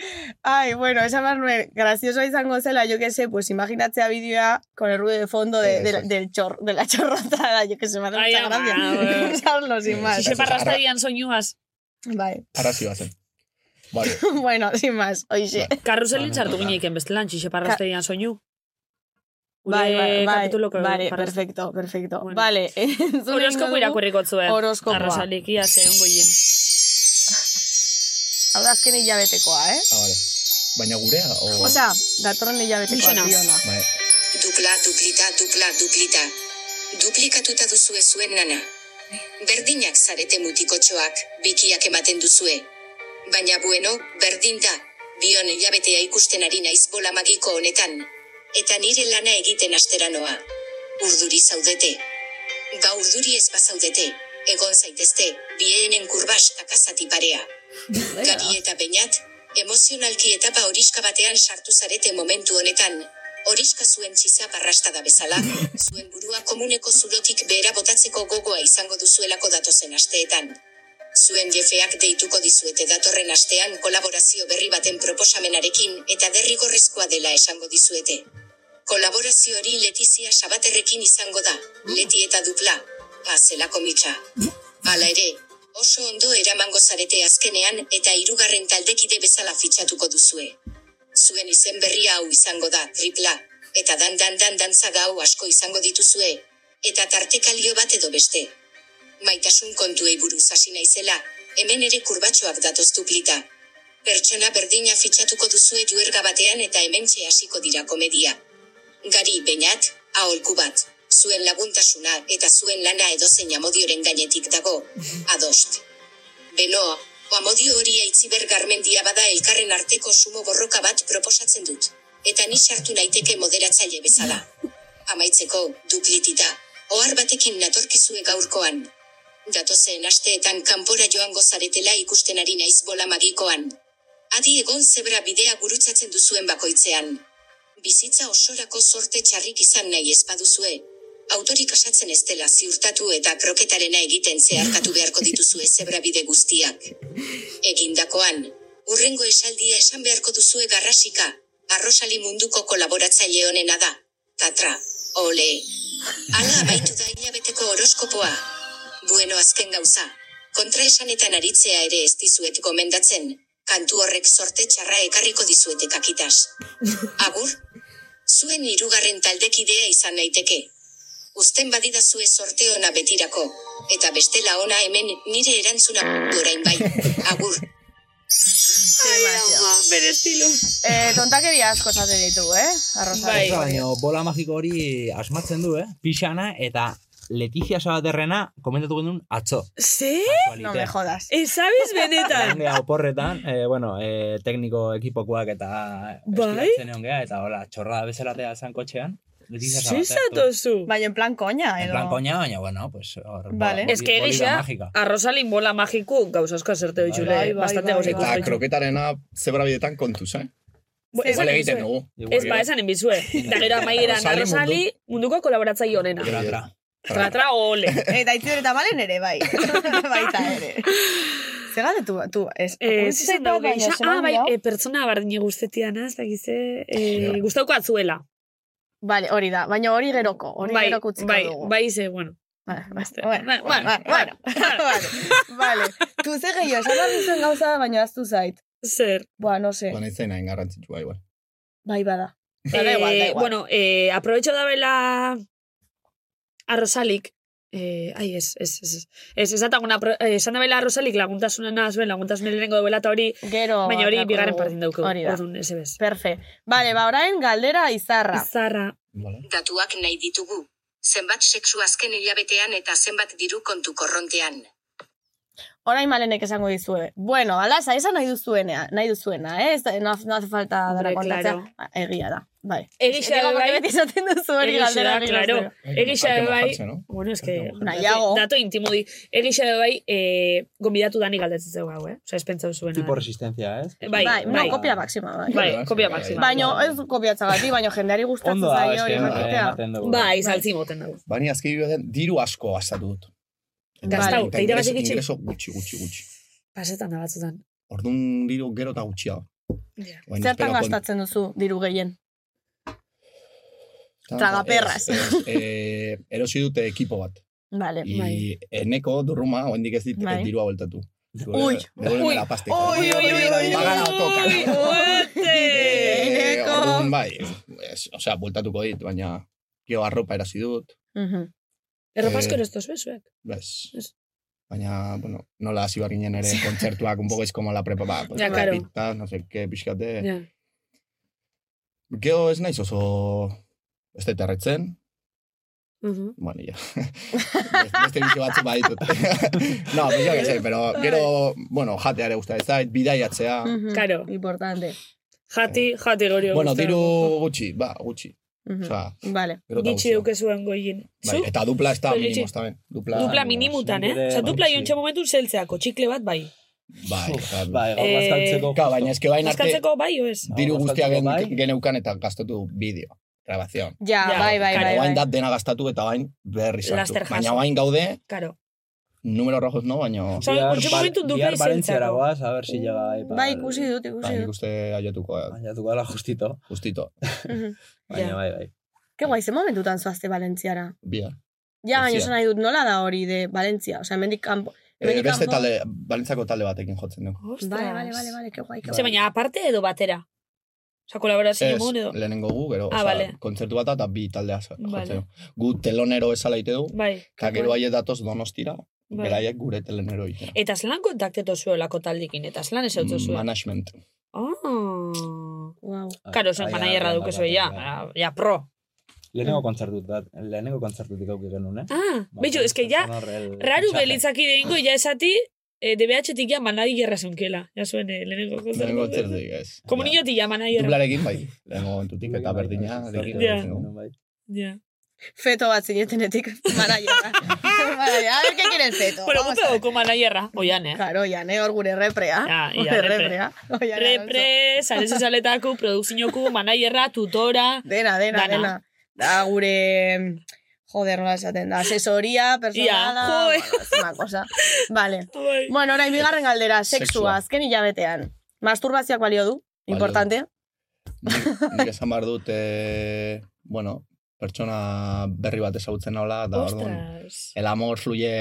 Ay, bueno, esa más nuen, gracioso izango zela, yo que sé, pues imaginatzea bideoa con el ruido de fondo de, de,
es.
del chor, de la chorrotada, yo que sé, me hace mucha gracia.
bueno.
Usarlo sin más.
Sixe parrastagian soinuaz.
Vale.
Ahora sí va a ser. Vale.
bueno, sin más, oixe.
Karruselin sartu gineiken bestelan, txixe parrastagian soinu.
Bai, bai, bai, perfecto, perfecto.
Bueno.
Vale, entzun
Horoskopo
egingo dugu
irakurriko zuen.
Horoskopoa.
Arrasalikia ze ongo hien.
Hau da azken hilabetekoa, eh?
Ah, vale. Baina gurea, o...
Osea, datorren hilabetekoa diona.
Bai.
Dupla, duplita, dupla, duplita. Duplikatuta duzue zuen nana. Berdinak zarete mutikotxoak, bikiak ematen duzue. Baina bueno, berdin da. Bion hilabetea ikusten ari naiz bola magiko honetan. Eta nire lana egiten asteranoa. Urduri zaudete. Ba urduri ez bazaudete. Egon zaitezte, bienen kurbas takazati parea. Gari eta bainat, emozionalki etapa horiska batean sartu zarete momentu honetan. Horiska zuen txiza parrastada bezala, zuen burua komuneko zulotik behera botatzeko gogoa izango duzuelako datozen asteetan. Zuen jefeak deituko dizuete datorren astean kolaborazio berri baten proposamenarekin eta derrigorrezkoa dela esango dizuete. Kolaborazio hori Letizia Sabaterrekin izango da, leti eta dupla, azelako mitxa. Hala ere, oso ondo eramango zarete azkenean eta hirugarren taldekide bezala fitxatuko duzue. Zuen izen berria hau izango da, tripla, eta dan dan dan dantza gau asko izango dituzue, eta tartekalio bat edo beste. Maitasun kontuei buruz hasi naizela, hemen ere kurbatxoak datoz duplita. Pertsona berdina fitxatuko duzue juerga batean eta hementxe hasiko dira komedia. Gari, bainat, aholku bat, Zuen laguntasuna eta zuen lana edozein amodioren gainetik dago. Adost. Benoa, amodio hori aitziber garmendia bada elkarren arteko sumo borroka bat proposatzen dut. Eta ni sartu naiteke moderatzaile bezala. Amaitzeko, duplitita, ohar batekin natorkizue gaurkoan. Datozen asteetan kanpora joango zaretela ikusten ari naiz bola magikoan. Adi egon zebra bidea gurutzatzen duzuen bakoitzean. Bizitza osorako sorte txarrik izan nahi ez baduzue. Autorik asatzen ez dela ziurtatu eta kroketarena egiten zeharkatu beharko dituzue zebra bide guztiak. Egindakoan, urrengo esaldia esan beharko duzue garrasika, arrosali munduko kolaboratzaile honena da. Tatra, ole. Ala abaitu da hilabeteko horoskopoa. Bueno azken gauza, kontraesanetan aritzea ere ez dizuet gomendatzen, kantu horrek sorte txarra ekarriko dizuete kakitas. Agur, zuen hirugarren taldekidea izan naiteke. Uzten badidazue sorte ona betirako, eta bestela ona hemen nire erantzuna orain bai. Agur.
Bere estilo.
Eh, tontakeria asko esaten ditu, eh? Arrosa.
Bai.
Baina bola magiko hori asmatzen du, eh? Pixana eta Letizia Sabaterrena komentatu genuen atzo.
Ze?
No me jodas.
Ezabiz benetan.
Egon geha oporretan, eh, bueno, eh, tekniko ekipokoak eta
Bai?
geha, eta hola, txorrada bezalatea zan kotxean. Letizia
Ze
Sabater.
zatozu?
Baina en plan koña,
En
edo...
plan koña, baina, bueno, pues... Hor,
Vale.
boli-
Ez que egisa, arrosalin bola magiku gauzazko azerte
Bai,
ditxule.
bai,
Bastante
bai, bai.
Eta
ikusten.
kroketarena zebra bidetan kontuz, eh? Igual egiten dugu.
Ez ba, esan enbizue. Da gero amaieran
arrosali
munduko kolaboratzaile honena.
Tra, tra.
Tra, tra, ole.
Eta itziber eta malen ere, bai. Baita ere. Zegate tu, tu, ez.
Eh, zizan dago geisha.
zelan
Ah, bai, eh, pertsona bardine guztetiana, ez dakize, eh, gustauko atzuela.
Vale, hori da. Baina hori geroko. Hori
Bai,
geroko utziko
bai,
dugu.
bai, ze, bueno.
Vale,
Beste.
bueno,
Ba-
bueno,
ba-
bueno, vale, vale. Tu ze gehiago, esan behar duzuen gauza da, baina aztu zait.
Zer.
Boa, no sé.
Baina izain hain garrantzitsua igual.
Bai, bada.
Eh,
Da igual, da igual.
Bueno, eh, aprovecho da bela arrosalik, eh, ai, ez, ez, ez, ez, ez, eh, esan da bela arrosalik laguntasuna nazuen, laguntasuna lehenengo duela eta hori,
Gero.
baina hori bigarren partin dauko.
Hori da.
Orduan, ez ebez.
Perfe. Vale, ba, orain galdera izarra.
Zarra.
Vale.
Datuak nahi ditugu. Zenbat sexu azken hilabetean eta zenbat diru kontu korrontean.
Orain malenek esango dizue. Bueno, alaza, esan nahi duzuena, nahi duzuena, eh? Ez No, no hace falta dara kontatzea.
claro.
Egia da, bai. Digo, porque
bai.
beti esaten duzu hori galdera
da, claro.
Hay que
bai, bueno, es que.
Nahiago.
dato, intimo di. Egixa bai, eh, gonbidatu dani galdetzen zeu hau, eh? Osa, ez pentsau zuena.
Tipo resistencia, ez?
Bai,
Bai, no,
bai.
kopia maxima, bai.
Bai,
Bai,
kopia
bai,
maxima.
Baina ez kopiatzagatik, baina jendeari gustatzen
da,
zaio
ez
hori
dugu.
Bai, saltzi moten dugu.
Baina azken bidean diru asko gastatu dut.
Gastau,
Eta
eta irabazi
ingreso- gutxi, gutxi, gutxi.
Pasetan da batzutan.
Orduan diru gero eta gutxiago.
Ja.
Baina
Zertan gastatzen duzu diru gehien? Tragaperras.
ez, ez, eh, erosi dute ekipo bat.
Vale,
I
bai.
eneko durruma, oendik ez dit
Bai.
dirua
ui, ui, ui, ui,
Pagana otoka.
Ote!
Eh, Orduan, bai, osea, bueltatuko dit, baina gero arropa erasi dut,
Mhm.
Erropasko
Eh,
erosto zuek.
bez.
Ez.
Baina, bueno, nola hasi behar ginen ere kontzertuak, un poco es como la prepa, ba, pues,
Ja, claro.
pita, no sé qué, pixkate.
Ja.
Gero ez naiz oso, ez dut erretzen,
Mhm.
bueno, ja. Beste bizi batzu baditut. no, pues yo que sé, pero gero, bueno, jatea ere gusta ez zait, bidaiatzea.
Mhm.
Claro.
Importante.
Jati, jati gori
Bueno,
gustatzen.
diru gutxi, ba, gutxi.
Mhm.
Osea,
Vale.
gero eta
Gitxi duke zuen goien.
Bai, eta dupla ez da
gutxi.
tamen. Dupla,
Dupla minimutan, eh? Osa, dupla
bai,
jontxe momentu zeltzeako, txikle bat bai.
Bai,
Bai, gaur
Eh,
bazkaltzeko.
Claro, baina eske bain arte
Azkatzeko bai o ez?
diru guztia gen,
bai.
geneukan eta gastatu bideo, grabazion.
Ja,
Ja,
bai, bai,
claro,
bai.
Bain
bai.
dat dena gastatu eta bain berri sartu. Baina bain gaude,
Karo.
numero rojos no, baina...
Osa,
Bihar
ontxe
Val-
momentu
Valentziara
izeltzako.
goaz, a ver si llega ahí. para-
Bai, ikusi dut,
Bai,
ikusi
nik
dut.
uste aiatuko, eh,
Aiatuko dela justito.
justito.
Baina, bai, bai.
Ke guai, ze momentutan zoazte Valentziara.
Bia.
Ja, baina esan nahi dut, nola da hori de Valentzia? Osa, hemendik kanpo...
Eh, beste
kanpo-
talde, balentzako talde batekin jotzen du.
Ostras.
Vale, vale, vale, vale, ke guai, ke
Ze,
guai.
baina aparte edo batera? Osa, kolaborazio
Ez,
edo?
lehenengo gu, gero,
Ah,
osea,
vale.
kontzertu bat eta bi taldea
Vale.
Gu telonero esala ite du,
Bai.
eta gero haiet datoz donostira,
Bai.
beraiek gure telonero itera.
Eta zelan kontakteto zuelako taldikin, eta zelan ez zuen.
Management.
Ah.
Wow.
Karo, zen
Ai,
manaierra
ai,
duke
bai,
zuen, ja,
bai.
ja, pro.
Lehenengo kontzertutat, lehenengo kontzertutik auki genuen, eh?
Ah,
Ba,
betxo, es que
el
raru belitzaki deingo, ja esati, eh, DBH-tik ja manadi gerra zeunkela. Ja zuen, eh, lehenengo
Lehenengo
kontzertu.
ez.
Komuniotik ja manadi gerra.
Dublarekin, bai. Lehenengo momentutik, eta berdina.
Ja. Ja.
Feto bat zinetenetik, manaiera. Manaiera, a ver, ¿qué quiere el feto?
Bueno,
ver.
goko manaierra, oian, eh?
Claro, ya, ne, hor gure reprea.
Ja, ia,
reprea. Oian,
Repre, sare zezaletako, produkzioku, manaierra, tutora.
Dena, dena,
Dana.
dena. Da, gure... Joder, nola esaten da. Asesoría, personala...
Joe.
bueno, es una cosa. Vale.
Bai.
Bueno, orain bigarren galdera, sexua, azken hilabetean. Masturbazioak balio du,
Balio
importante.
Nik- Nik esan behar dut, eh, bueno, pertsona berri bat ezagutzen naula, da orduan,
Ostras.
el amor fluye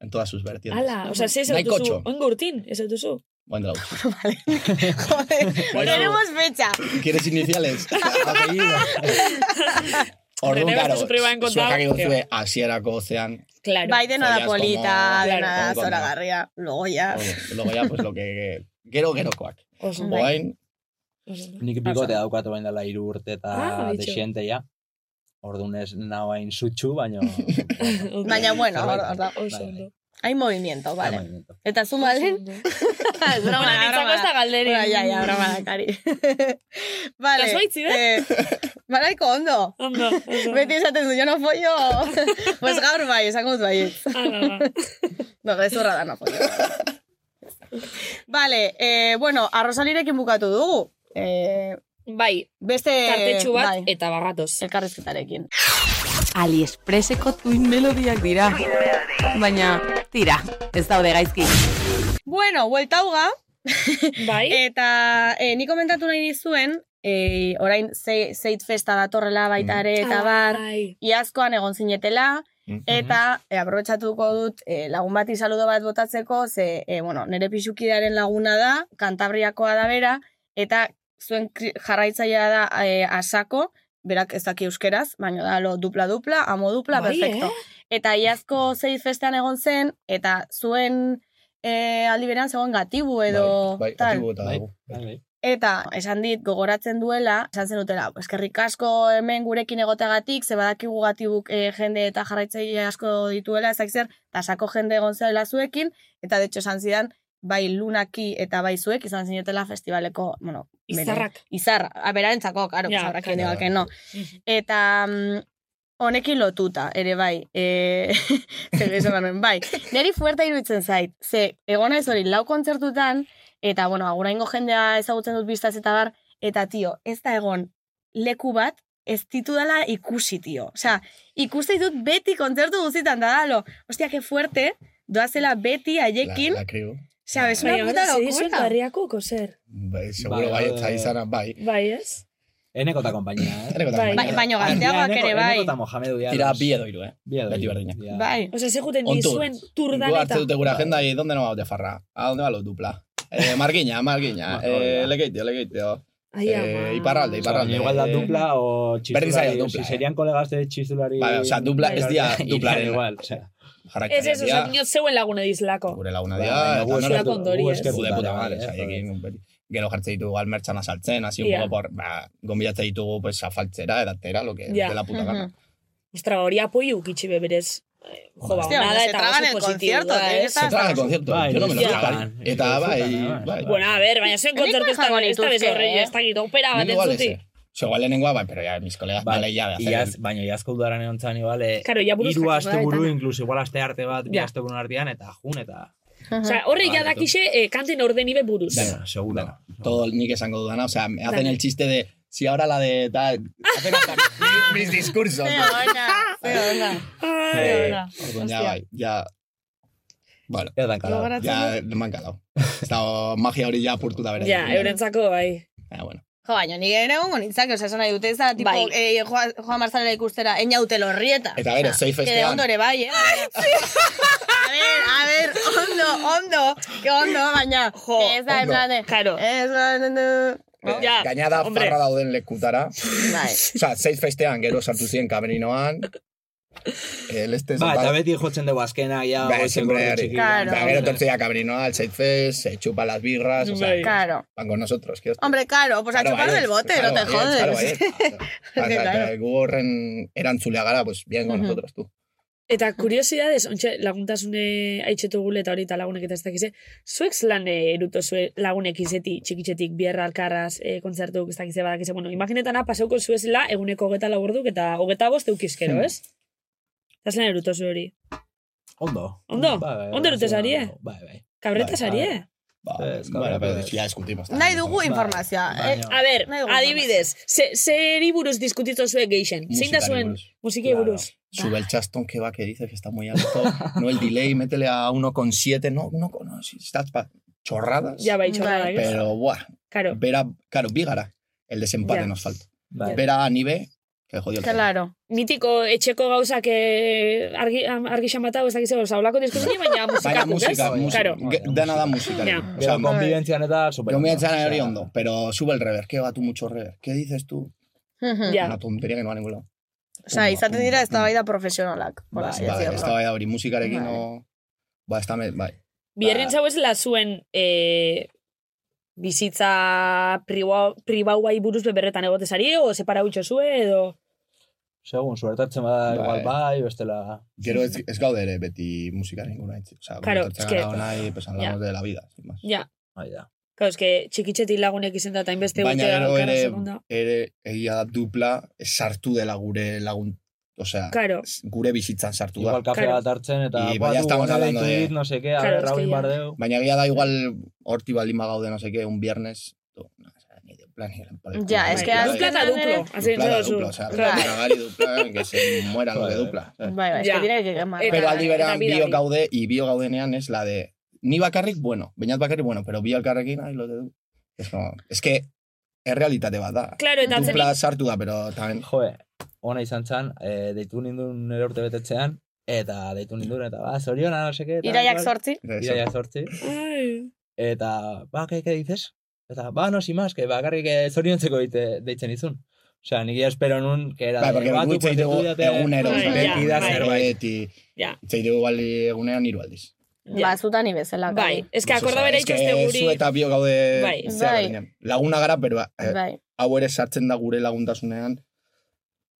en todas sus vertientes.
Ala, o sea, ez
Nahiko
duzu,
txo.
oingo urtin, ez duzu.
Buen dela utzi.
Joder,
Bueno.
tenemos fecha.
¿Quieres iniciales? Apellido. Orduan, karo,
pribaen kontau.
zuek aki duzue hasierako zean,
Claro.
Bai, dena da
Follas
polita,
como-
dena
Claro,
da
como
zoragarria. Luego ya...
luego ya, pues lo que... Gero, gerokoak.
Oso.
Bai.
Oain,
Nik bikote daukat bain dela hiru urte eta
Ah,
desiente ja. Orduan ez nao hain sutxu, baina...
Baina, bueno, hor da. Hay movimiento, vale.
movimiento.
Eta zu malen? Broma,
nintzako ez da galderin.
Bueno, ya, ya, broma da, kari. vale.
Kasuaitzi, eh?
eh, Baraiko ondo.
Ondo.
Beti esaten du, yo no follo. pues gaur bai, esango dut bai.
Ba.
No, gezurra da, no follo. vale, eh, bueno, arrozalirekin bukatu dugu. Eh,
Bai,
beste...
tartetxu bat
bai,
eta bagatoz.
elkarrizketarekin.
Aliexpreseko tuin melodiak dira. Baina, tira, ez daude gaizki.
Bueno, buelta uga.
Bai,
Eta eh, ni komentatu nahi dizuen, eh, orain ze- Zeit Festa datorrela baita ere, eta bar,
Ai.
iazkoan egon zinetela, eta e, aprobetsatuko dut e, lagun bati saludo bat botatzeko, ze, e, bueno, nire pixukidearen laguna da, kantabriakoa da bera, eta zuen jarraitzailea da e, asako, berak ez daki euskeraz, baina da lo dupla-dupla, amo dupla,
Bai,
perfecto.
eh?
Eta iazko Zeit Festean egon zen, eta zuen e, aldi berean zegoen gatibu edo
bai, bai,
tal.
eta
Bai, bai, bai.
Eta esan dit gogoratzen duela, esan zen dutela, eskerrik asko hemen gurekin egoteagatik, ze badakigu gatibuk e, jende eta jarraitzaile asko dituela, ezak zer, eta sako jende egon zela zuekin, eta de hecho esan zidan, bai lunaki eta bai zuek izan zinetela festivaleko, bueno, bere-
Izarrak.
Izarra, aberarentzako, karo,
Ja, claro.
diga que no. Eta mm, honekin lotuta, ere bai, e, zer esan bai, niri fuerta iruditzen zait, ze egona ez hori lau kontzertutan, eta, bueno, aguraingo jendea ezagutzen dut biztaz eta bar, eta, tio, ez da egon leku bat, ez ditudala ikusi, tio. Osea, ikuste ditut beti kontzertu guztietan da dalo. Ostia, que fuerte, doazela beti haiekin,
La, la kriu.
osea, es una
Baina,
puta locura.
barriako koser.
Bai, seguro
Bai,
eta izana, bai.
Bai, ez?
Eneko eta kompainia, eh?
Eneko
Bai.
konpainia.
Ba- baino
Ah,
gazteagoak ere, bai.
Eneko eta Mohamed Udialos.
Tira bi edo hiru, eh?
Bi edo
Beti berdina.
Bai.
Osa, ze juten dizuen
Gu hartze
turdaneta.
dute gure agenda y ¿dónde no vamos de farra? ¿A dónde va los dupla? Eh, margiña, margiña.
Ma-
Eh, lekeitio, lekeitio.
Ai,
Eh, iparralde,
O sea,
iparralde.
igual da
Eh,
dupla o
Berdin zaio dupla,
Si
eh.
serían colegas de txistulari...
Bai, o sea, dupla ez dira
Irían
duplaren.
igual, o sea.
Ez
jarraitzaileak
ez, osa,
dira,
dinot zeuen lagune dizlako.
Gure laguna
Bai,
dira,
gu
nola-
eskertu- ondori, ez?
Jude puta
bai,
madre,
eh,
beti. Gero jartze ditugu almertxan asaltzen, hasi un
Ja.
poco por, ba, gombiatze ditugu, pues, afaltzera, edatera, lo que
Ja.
de la puta gana.
Ostra, hori apoio ukitxi beberez. Eh, Jo, ba, nada eta
tragan
oso
el
positibo da, ez?
estar
Se traga el concierto,
Bai,
yo no me lo tragan. Eta, bai, bai.
Bueno, a ver, baina zuen kontzertu ez da, ez da
nituzke,
bezorri,
eh?
ez da gitu, opera
Nire igual lehenengoa, bai, pero ya mis colegas, vale, ya, de hacer
Iaz, baina iazko udaran egon zan igual, eh,
ja buruz
hiru
jakin
aste
da,
buru,
eta-
incluso igual aste arte bat, bi
Ja.
aste burun artean, eta jun, eta...
Osea, horre ja
Bai,
dakixe eh, kanten orden ibe buruz.
Dena,
seguro.
Dena. Todo nik esango dudana, o sea, me hacen el chiste de si ahora la de tal, hacen hasta mis, mis discursos.
Ze
¿no?
ona, ze ona.
Ai,
Eh,
ona.
orduan ya, bai, ya, bueno,
Ez dan.
Gogoratzen
ya
dut.
me han calado. Ez dago magia hori ja apurtu da bera.
Ja, eurentzako, bai.
Ja, bueno.
Jo, baina nire ere egongo nintzake, osea, esan nahi dute ez da, tipo,
Bai.
eh, Joa- Joan Marzalera ikustera, eina dute lorrieta.
Eta
Osea,
zei festean-
ondo ere bai, eh? a ver, a ver, ondo, ondo, que ondo, baina,
Jo,
ez da, en
ondo.
plan de,
Claro.
ez da, no, no, no.
Ja,
Gainada
hombre.
farra dauden lekutara.
Bai.
Osa, zeiz festean gero sartu ziren kamerinoan, El este
Ba, eta beti jotzen dugu azkena, ja,
Ba, siempre hori.
Claro.
Ba, gero tortze ya cabrino al Fest, se chupa las birras, o sea,
Bai.
Claro.
van con nosotros. ¿qué?
Hombre, claro, pues a
Claro,
chupar del bote,
claro,
no te jodes.
Claro, sea,
Claro.
eta gu horren erantzulea gara, pues bien con nosotros, tú.
Eta kuriosidades, ontxe, laguntasune haitxetu gule eta hori eta lagunek eta ez dakize, zuek eh, eruto zue lagunek izeti, txikitxetik, bierra alkarraz, e, kontzertuk, ez dakize badakize, bueno, imaginetana paseuko zuezela eguneko hogeta laborduk eta hogeta bost eukizkero,
Hmm.
ez? Eta zelan eruto zu hori?
Ondo.
Ondo?
Bai, bai,
Ondo
bai,
erute zarie?
Bai, bai.
Kabreta
Bai,
zarie?
Ba,
Ez,
ya discutimos.
Nahi dugu informazioa.
Baina-
Eh,
A ber, adibidez, ze, zeri buruz diskutitzo zuek geixen? Zein da zuen
buruz.
musikei
Claro.
buruz?
Sube el chastón que va que dice que está muy alto. no el delay, métele a 1,7. No, no, no, si estás pa chorradas.
Bai, txorra
Bai.
da,
Pero, buah,
Claro.
vera, claro, bigara. El desempate
Ya.
nos falta.
Bai.
Vera a nive, que el
Claro.
Mitiko etxeko gauzak eh, argi, argi xamatau, ez dakize, oza, olako diskusioni, baina
Baina musika,
ez?
musika,
Claro.
ge- dena da musika. O sea,
konbibentzian eta super.
yo me echan
ondo. Osea,
hondo, pero sube el rever. ¿Qué va tú mucho rever? ¿Qué dices tú?
Ja.
Una tontería que no va a ningún lado.
Osa, izaten dira ez da profesionalak. por así
Bai,
decirlo.
ez da bai hori musikarekin
Bai.
no... Ba, ez da, me- bai.
Bierrin zau ez la zuen eh, bizitza pribau, pribauai buruz beberretan egotezari, o separa utxo zue, edo...
Segun, suertatzen bada
Bai.
igual bai, bestela...
Gero ez, ez gaude ere beti musikaren gura itzi. O sea,
Claro, es que-
nahi, pues hablamos de la vida. sin más.
Ja,
Bai da.
Claro, es que txikitxetik lagunek izen da, eta inbeste
Baina gero
alkarra
ere, ere egia da dupla sartu dela gure lagun... Osea,
Claro.
gure bizitzan sartu da.
Igual kafe
Claro.
bat hartzen eta...
Y
"Buah,
ya
du,
estamos hablando de-
No sé qué, a
Claro,
ver,
es que
Raúl Bardeu.
Baina egia da igual horti baldin bagaude no sé qué, un viernes... no, dupla por el
Ya, es que
bai,
Dupla
azkenean
duplo, azien
Dupla dupla, o sea,
Claro.
Gari dupla, que se muera lo de dupla.
Bai, bai, es que tiene que quemar.
Eta-
Pero aldi beran
eta bida
bio gaude, y bio gaudenean es la de... Ni bakarrik, bueno, bainat bakarrik, bueno, pero bio elkarrekin, ay, lo de du. Es, como, es que, es realitate bat da.
Claro, eta
Dupla sartu da, pero también...
Joe, ona izan zan, eh, deitu nindun nire urte betetzean, eta deitu nindun, eta ba, zoriona, no seke.
Iraiak sortzi.
Iraiak sortzi. Eta, ba, ¿qué, qué dices? Eta, ba, no, sin más, que bakarrik zoriontzeko deite, deitzen izun. Osea, nik ya espero nun, que era de,
porque
ba, tu,
gutxe ditugu egunero,
Bai,
beti da
bai.
zerbait.
Ja,
ditugu igual egunean hiru aldiz.
Ba, zutan bezala.
bai, ez que akorda
que
itxoste guri...
Zu eta bio gaude
Bai.
Bai.
Laguna gara, pero eh,
Bai.
hau ere sartzen da gure laguntasunean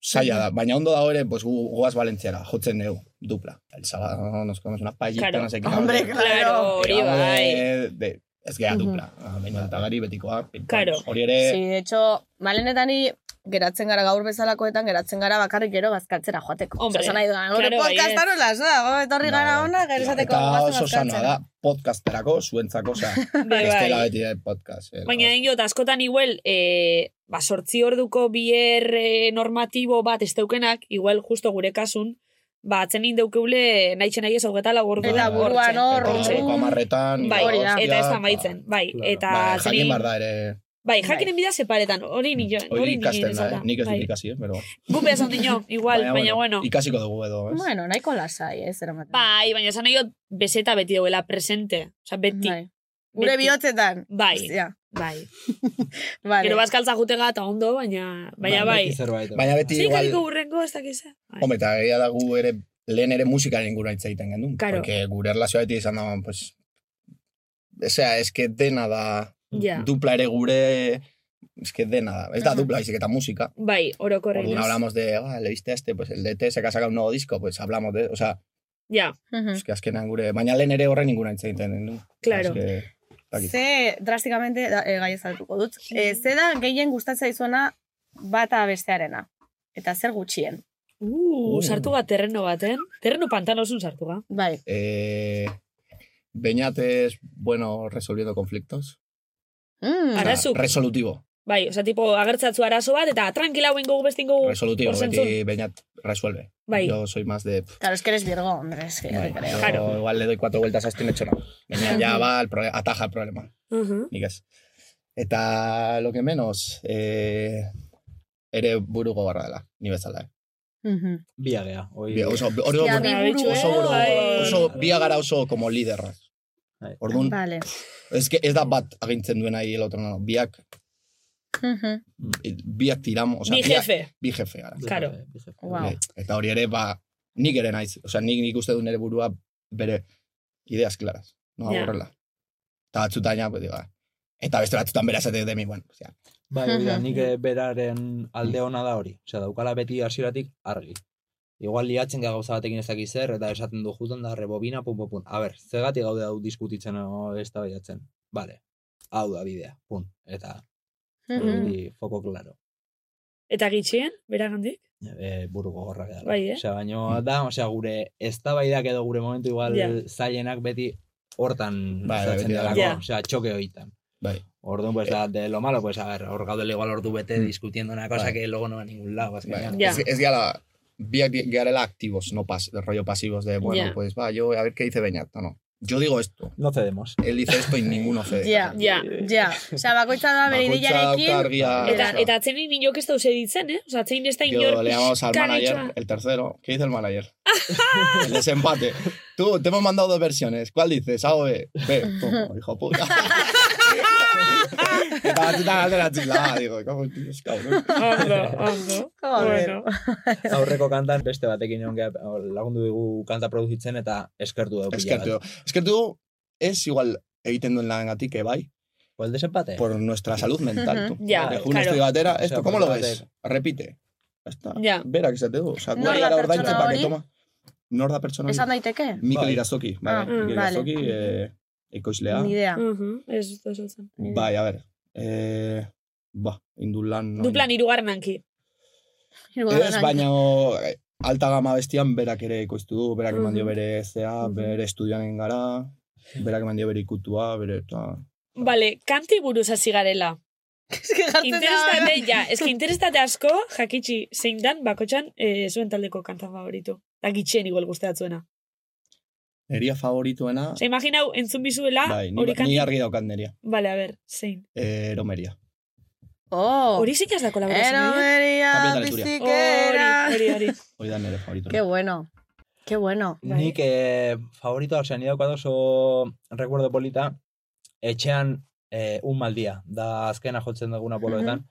saia da. Baina ondo dago ere, pues, gu, goaz Valentziara, jotzen dugu, dupla. El sábado nos comemos una paellita,
Claro.
no sé qué.
Hombre,
Claro, hori bai.
de, ez gea dupla. -huh. eta gari betikoa.
Claro.
Hori ere,
Sí, de hecho, malenetani geratzen gara gaur bezalakoetan, geratzen gara bakarrik gero bazkaltzera joateko.
Hombre,
Osea, esan nahi dudan, gure
claro,
podcasta
baietz.
nola, zoa, go, etorri gara
Bai.
ona, gero esateko
eta
goazen
oso sana da, podcasterako, zuentzako, osea,
Bai,
bestela
bai.
beti de podcast. eh,
Baina inot, askotan igual, e, ba, sortzi orduko bier normatibo bat ez deukenak, igual justo gure kasun, ba, atzen indeukeule nahi nahi ez hogeta lagordu.
Eta
Bai,
buruan hor,
hamarretan,
Bai,
Hori da.
eta ez da maitzen. Bai,
Claro.
eta
Bai,
atzen
jakin bar da ere,
Bai, jakinen bida separetan, hori ni jo,
hori ikasten da, eh? nik ez dut
Bai.
ikasi, eh? pero...
Gu behaz ondino, igual, baina, bueno.
Ikasiko dugu edo, ez?
Bueno, nahiko lasai, ez, eramaten.
Bai, baina esan nahi bezeta beti duela presente. Osa, beti.
Bai. Gure bihotzetan.
Bai,
Hostia,
bai.
vale.
Gero bazkaltza jutega eta ondo, baina, baina bai.
Zerbait.
Baina beti
Zik
igual...
aliko burrengo, ez dakize. Bai.
Hombre, eta egia da gu ere, lehen ere musikaren ingurua hitz egiten gendun.
Claro.
Porque gure erlazioa beti izan da, pues... Osea, es que dena da...
Ja.
Dupla ere gure... Es que dena da. Ez da dupla, baizik eta música.
Bai, orokorren.
Orduan
ez?
hablamos de, ah, le viste a este, pues el de TS que ha sacado un nuevo disco, pues hablamos de, o sea,
Ja,
Mhm.
es que azkenean gure, baina lehen ere horren ingurua hitz egiten gendun.
Claro.
Es que, dakit.
Ze, drastikamente, da, e, gai ezatuko dut. E, ze da gehien gustatzea izuena bata bestearena. Eta zer gutxien.
Uh,
Uh.
sartu bat terreno baten. Terreno pantanosun sartu ga.
Bai.
Eh, Beñat es bueno resolviendo conflictos.
Mm.
O sea, resolutivo.
Bai, oza, tipo, agertzatzu arazo bat, eta tranquila hauen gogu bestin gogu.
Resolutivo,
zentzun.
beti Beñat resuelve.
Bai.
Yo soy más de...
Claro, es que eres Virgo, hombre, es que
bai,
creo.
yo
Claro.
igual le doy cuatro vueltas a este y no. Beñat ya va, proble- ataja el problema.
Uh-huh.
Nik ez. Eta lo que menos, eh, ere buru gogarra dela, ni bezala. Eh?
Mhm.
Biagea. Hoi,
Bi- Oso, hori
Hostia,
buru-
bi buru,
oso, buru,
bai.
oso, bia gara oso como liderrak.
Bai.
Orduan,
Vale.
ez, que ez da bat agintzen duen ahí el biak,
Mhm.
tiramos, o sea,
Bi
biak-
jefe.
bi jefe gara.
Claro.
Wow.
Eta hori ere, ba, nik ere naiz, osea, nik, nik uste du nire burua bere ideas claras, no
Ja.
horrela. Eta batzutan, ja, pues, ah. eta beste batzutan bera esate de mi, bueno, osea,
Bai, hori da, nik eh, beraren alde ona da hori. Osea, daukala beti hasieratik argi. Igual liatzen gara gauza batekin ez dakiz zer, eta esaten du jutan da rebobina, pum, pum, pum. A ber, zegatik gaude hau diskutitzen o ez da Vale, hau da bidea, pum. Eta Hori foko klaro.
Eta gitxien, beragandik?
E, buru gogorrak da.
Bai, eh?
Osea, baino da, osea, gure eztabaidak edo gure momentu igual
Ja.
zailenak beti hortan
Bai, beti
delako,
Ja.
osea, txoke hoitan.
bai.
Orduan, pues, da, de lo malo, pues, a ver, hor gaudele igual ordu bete discutiendo una cosa
Bai.
que luego no va a ningún lado,
Bai.
Ja.
Ez, ez biak garela activos, no pas, rollo pasivos de, bueno,
Ya.
pues va, yo a ver qué dice Beñat, no, no. Yo digo esto,
No cedemos.
él dice esto y ninguno cede.
Ja,
Ja.
ja. Osea, bakoitza da bere
Bakoitza
ideiarekin.
argia,
Eta, eta atzenin inok ez dauz editzen, eh? Osa, atzenin ez da inor
Yo le llamamos al manager, el tercero. ¿Qué dice el manager? el desempate. Tú, te hemos mandado dos versiones. ¿Cuál dices? A o B. B. Toma, hijo puta. Digo, cabrón.
Ondo, ondo.
Joder.
Bueno.
Aurreko kantan beste batekin egon geha, lagundu digu kanta produzitzen eta eskertu dugu.
Eskertu. Eskertu ez igual egiten duen langatik, eh, bai,
¿Por el desempate?
por nuestra salud mental, tú.
Ja,
De Juno
claro.
estoy batera,
O sea,
esto, ¿cómo lo ves? Repite. Ya está.
Ja.
Bera, que se te du. O sea,
Nor
guai
da
gara ordaintzen
pertsona
pa que
hori?
toma. Nor da pertsona hori?
Esan daiteke?
Mikel
Bai.
Irazoki, bai,
Ah,
Mikel
vale.
Irazoki, eh, ekoizlea.
Ni idea.
Mhm, Ez dut esatzen.
Bai, a ber. Eh, ba, indulan... no-
Duplan irugarren hanki.
Ez, baina eh, alta gama bestian berak ere ekoiztu du, berak eman dio bere zea, bere estudioan gara, berak eman dio bere ikutua, bere eta...
Vale, kanti buruz hasi garela. Interestate, ja, ez que interestate asko, jakitxi zein dan, bakotxan, eh, zuen taldeko kanta favoritu. Da gitxien igual guzteatzuena.
Neria favorituena,
Osa, imaginau, entzun bizuela,
bai, ni,
hori
ni argi daukat neria.
Vale, a ver, zein.
Eh, eromeria.
Oh.
Hori zein da kolaborazioa. eh?
Eromeria
Leturia.
bizikera.
Hori, hori, hori.
Hori da nire favorito.
Qué bueno. Qué bueno.
Nik eh, favoritoa, osea, ni daukat oso recuerdo polita, etxean eh, un mal día, da azkena jotzen duguna poloetan,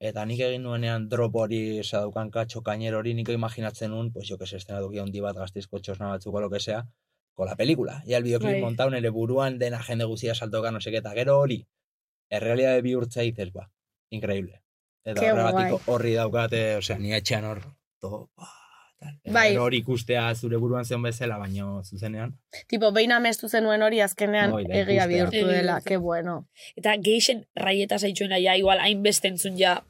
eta nik egin nuenean drop hori, osea, daukan katxo kainer hori, nik imaginatzen nun, pues jo que se estena duki handi bat gaztizko txosna batzuk o lo que sea, con la película. Y el videoclip
Bai.
montau nere buruan dena jende guzia saltoka, no seke, eta gero hori, errealidade bihurtza dices, ba, increíble. Eta
Qué
horregatik
guai.
horri daukate, osea, ni etxean hor, to, tal. Eta
Bai.
gero hori ikustea zure buruan zen bezala, baino zuzenean.
Tipo, behin amestu zenuen hori azkenean
da,
egia bihurtu dela. Qué bueno.
Eta geixen raieta zaitxuena, ja, igual, hainbeste entzun ja...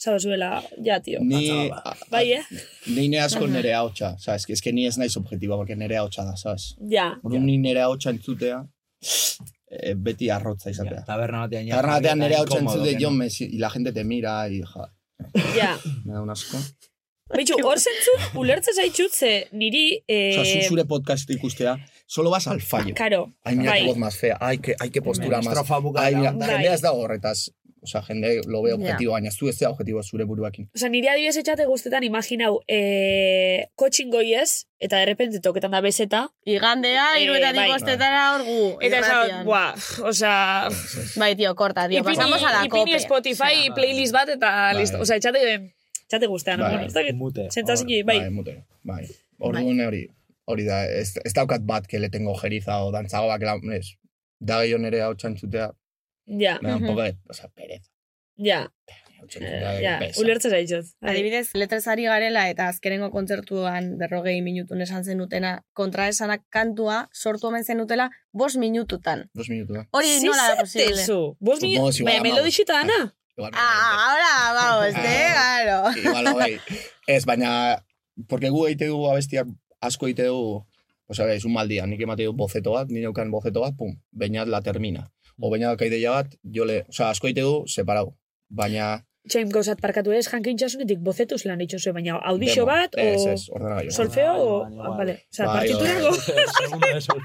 Zabazuela, ja, tio.
Ni,
Bai, eh?
ni nire asko nire haotxa, sabes, que es que ni ez naiz objetiba, porque nire haotxa da, sabes.
Ja.
Orduan ni nire haotxa entzutea, eh, beti arrotza izatea.
Ja, taberna batean ja.
Taberna batean nire haotxa
incómodo,
entzute,
que
jo,
no.
me, y la gente te mira, y ja,
Ja.
me da un asco.
Bitxu, hor zentzun, ulertzen zaitxut ze niri... Eh,
O sea, zu zure podcast ikustea, solo vas al fallo.
Karo,
Ay, mira
bai.
voz más fea, ay, qué, ay, qué postura más. Ay, mira.
Bai.
jendea ez dago horretaz. O sea, jende lo ve
Ja.
objetivo, baina zu ez da objetivo zure buruakin.
Osa, nire adibidez etxate guztetan imaginau eh, kotxin goiez, eta de repente toketan da bezeta,
Igandea,
Eh,
iruetatik
bai.
bostetara hor gu.
eta esan, buah, osa...
Bai, tío, korta, tío.
Ipini,
Pasamos a la
ipini
cope.
Spotify playlist bat eta
Bai.
listo. Osa, etxate, etxate guztean.
Bai.
Bueno, ez dakit,
Mute.
sentzazio, bai.
Bai, mute, bai. Orduan hori, hori da, ez, ez daukat bat que le tengo jeriza o dantzago bak, ez. Da gehiago nire hau txantzutea,
Ja,
me da un poco de, o sea, pereza.
ja, ja,
pesa.
ulertzen zaitxot.
Adibidez, letrezari garela eta azkenengo kontzertuan berrogei minutun esan zenutena kontraesanak kantua sortu omen zenutela bos minututan.
Dos minutu da.
Hori nola da posible?
Zezatezu, bos
Supongo
minu...
si igual
Baina melodixita dana?
Ah, ahora vamos, eh, claro.
Igual, hogei. Ez, baina, porque gu egite dugu abestiak asko egite dugu, pues a ver, es un mal día, nik emate du boceto bat, nire boceto bat, pum, bainat la termina. O bainat ideia bat, jo le, o sea, asko egite du, separau. Baina,
Txaim gauzat parkatu ez, jankintxasunetik bozetuz lan ditxozu, baina audixo bat, o solfeo, o...
Bai, bai, bai.
Vale, oza,
Bai,
partiturako,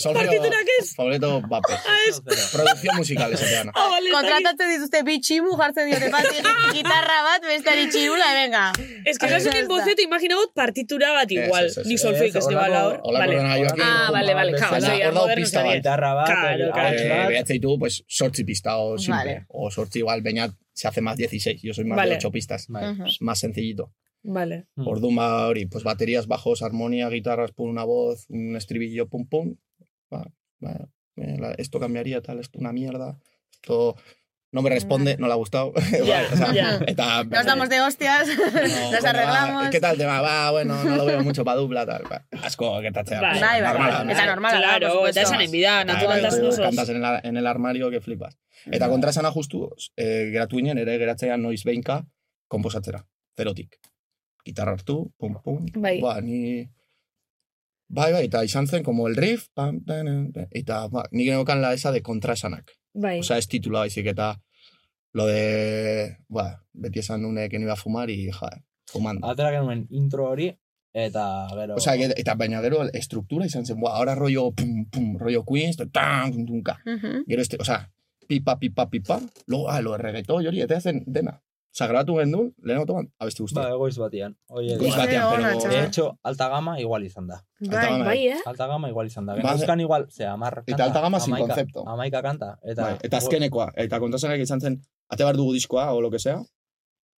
Solfeo,
partiturak ez.
Favoreto bape.
ez.
Producción musical esatean.
Ah, vale,
Kontratatzen dituzte bi tximu jartzen diote bat gitarra bat, bestari txirula, venga.
Ez que
Ah,
zasunin
ez da.
bozeto imaginagot partitura bat igual. Ni solfeik ez
holako-
hor. Vale. Ah, vale, vale,
hor
moderno
pista bat.
Gitarra bat,
Eh,
bat.
behatzei du, pues, sortzi pista o simple. O sortzi igual, bainat se hace más 16. Yo soy más
Vale.
de 8 pistas. Es más sencillito.
Vale.
Mm.
Orduan ba hori, pues baterías, bajos, armonía, guitarras, pon una voz, un estribillo, pum pum. Eh, esto cambiaría tal, esto una mierda. Esto no me responde, no le ha gustado. Vale, o sea,
ya.
eta-
Nos damos de hostias,
No,
nos arreglamos.
va, ¿Qué tal tema? Va, bueno, no lo veo mucho para dupla, tal. Va,
bai,
Normala,
bai. Eta normala da,
Claro, eta esan enbida,
Bai,
naturaltasun
bai,
osoz.
Kantas en el, en el armario que flipas. Eta kontrasana justu, eh, geratu ginen, ere geratzea noiz behinka, komposatzera, zerotik. Gitarra hartu, pum, pum.
Bai.
Ba, ni... Bai, bai, eta izan zen, como el riff, pam, tan, tan, eta ba, nik neukan la esa de kontrasanak.
Bai.
Osa, ez titula baizik, eta lo de... Ba, beti esan nune que no iba a fumar y, ja, fumando.
Atera genuen intro hori, eta gero...
O sea, que- eta baina gero estruktura izan zen, buah, ahora rollo, pum, pum, rollo Queens, tan, tum, tum, ka.
Mhm.
Gero este, o sea, pipa, pipa, pipa, luego, ah, lo de reggaetón, hori, eta zen dena. Grabatu gendun, lehen autoban, abesti guztia.
Ba, egoiz batian. Oie,
Goiz batean, pero...
De hecho, alta gama igual izan da.
Alta gama,
bai, eh?
Alta gama igual izan da.
Ba,
igual, ze, amar
Eta alta gama sin concepto.
Amaika kanta. Eta,
Bai, eta azkenekoa, eta kontrasanak izan zen, ate behar dugu diskoa, o lo que sea,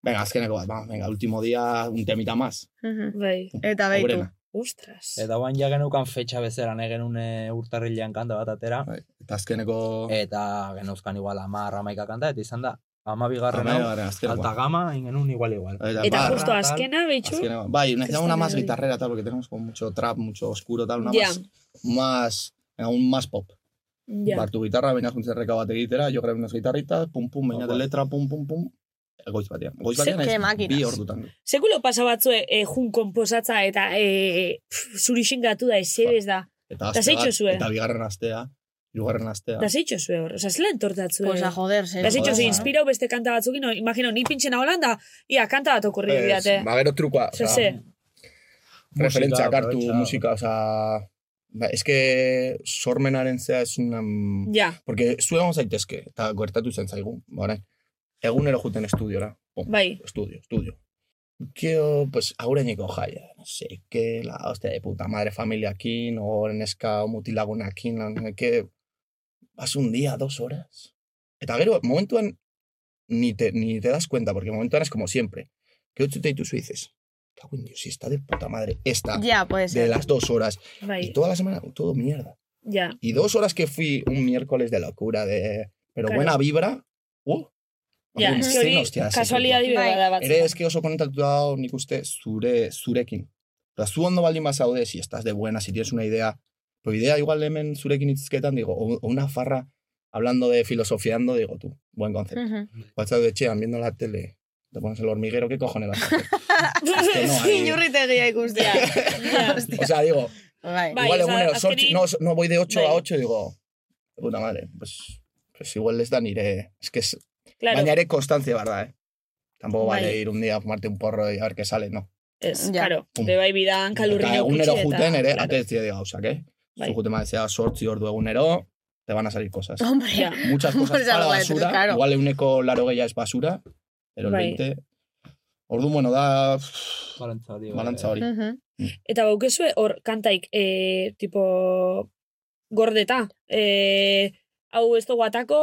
venga, azkeneko bat, ba, venga, último día, un temita más.
Bai.
Eta.
Aurrena.
Ostras.
Eta guain ja geneukan fetxa bezala genuen e, urtarrilean kanta bat atera.
Bai, eta azkeneko...
Eta geneuzkan igual amar amaika kanta, eta izan da, ama bigarren hau, alta gama, ingenun igual igual.
Eta,
Eta
ba,
justo azkena, behitxu?
Bai, necesitamos una más guitarrera, tal, porque tenemos como mucho trap, mucho oscuro, tal, una
Ya.
más, más, aún más pop.
Ja.
Bar tu guitarra, baina juntzen reka bat egitera, jo grabé unas guitarritas, pum, pum, baina de letra, pum, pum, pum, goiz batean. Goiz batean ez, bi ordutan.
Sekulo pasa batzue e, jun komposatza eta e, pff, zuri xingatu da, ezebez da.
Eta,
Eta
bat,
zue?
eta bigarren astea, hirugarren astea.
Da zeitxo zue hor, oza, zela entortatzue.
Pues a joder, serio.
Da zeitxo
Joder,
ze
ba.
inspirau beste kanta batzukin, no, imagino, ni pintxena Holanda, ia, kanta bat okurri
Ez,
bidate.
Ba, gero trukoa,
Ze,
oza,
ze.
referentziak hartu,
aprovecha.
musika, oza, ba, es que sormenaren zea es una...
Ja,
Porque zuen egon zaitezke, eta gertatu zen zaigu, ba, orain. Egunero juten estudiora. Pum,
bai.
estudio, estudio. Quiero, pues, aurreneko jaia, no sé, que la hostia de puta madre familiakin, o neska o mutilagunakin, qué. Vas un día, dos horas. Eta gero, momentuan, ni te, ni te das cuenta, porque momentuan es como siempre. Que ocho te dices, cago en Dios, si está de puta madre, esta,
Ya, puede
de
ser.
las dos horas, y
Bai,
toda la semana, todo mierda.
ja.
Y dos horas que fui un miércoles de locura, de... Pero
Claro.
buena vibra, uh,
eske hori
zein hostia
bera da batzuk.
Ere eske oso konektatu dago nik uste zure, zurekin. Oda, zu ondo baldin bazaude, si estás de buena, si tienes una idea, idea igual hemen zurekin itzketan, digo, o, o una farra hablando de filosofiando, digo, tú, buen concepto.
Mhm.
Igual de etxean, viendo la tele, te pones el hormiguero, ¿qué cojones vas a hacer? Es que no hay...
Inurritegia ikustia.
o sea, digo,
Bai.
Igual
o
egunero,
azkenin-
no, no voy de 8
Bai.
a 8 y digo, puta madre, pues, pues igual les da nire... Es que es,
Claro,
Baina ere constancia, ¿verdad? Eh? Tampoco
Bai.
vale ir un día a fumarte un porro y a ver qué sale, no.
ez,
Ja.
claro. Be bai bidan
Eta
kalurri
egunero juten ere,
claro.
atetzia di gauzak, eh?
Bai.
Juten badezea sortzi ordu egunero, te van a salir cosas.
Hombre.
Ja.
Muchas cosas para basura,
claro.
igual euneko laro gehiago es basura, pero el
Bai.
20... Ordu, bueno, da
Balantza hori. bai.
balantza hori.
Mhm.
Eta baukezue hor kantaik, e, tipo, gordeta. E, hau ez dugu atako,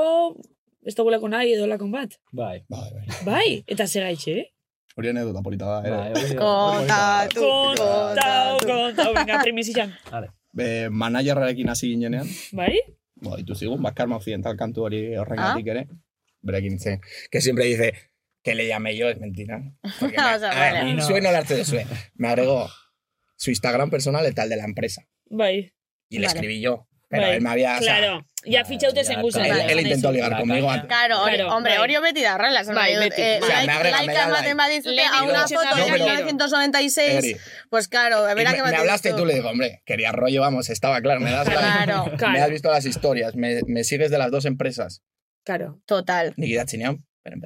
ez duguleko nahi edo lakon bat.
Bai.
Bai, bai.
Bai, eta zer gaitxe,
Hori anedota polita da,
Bai,
ere.
da, hori
Kontatu.
Kontau, kontau, venga,
Be, managerrarekin hasi ginenean,
Bai?
Bo, ditu zigun, ba, Karma Occidental kantu hori
Ah.
horrengatik ere. Berekin zen. Que siempre dice, que le llame yo, es mentira. Porque me,
O sea,
a ver,
vale.
zuen no hartze duzue. Me agregó su Instagram personal eta el de la empresa.
Bai.
Y le
Vale.
escribí yo. Pero
bai.
él me había... o sea,
Ya fichaute zen
ya
guzen.
él, intentó ligar conmigo antes.
Claro, hombre, hori beti da
Bai, beti.
Sea,
like- ematen badizute
Lehen
a una foto de
pero-
1996,
Eri.
pues claro,
Y
verá
me,
que
me hablaste tú, le digo, hombre, quería rollo, vamos, estaba claro, me das la-
Claro,
me has visto las historias, me, me sigues de las dos empresas.
Claro.
total,
Nik idatzinean, pero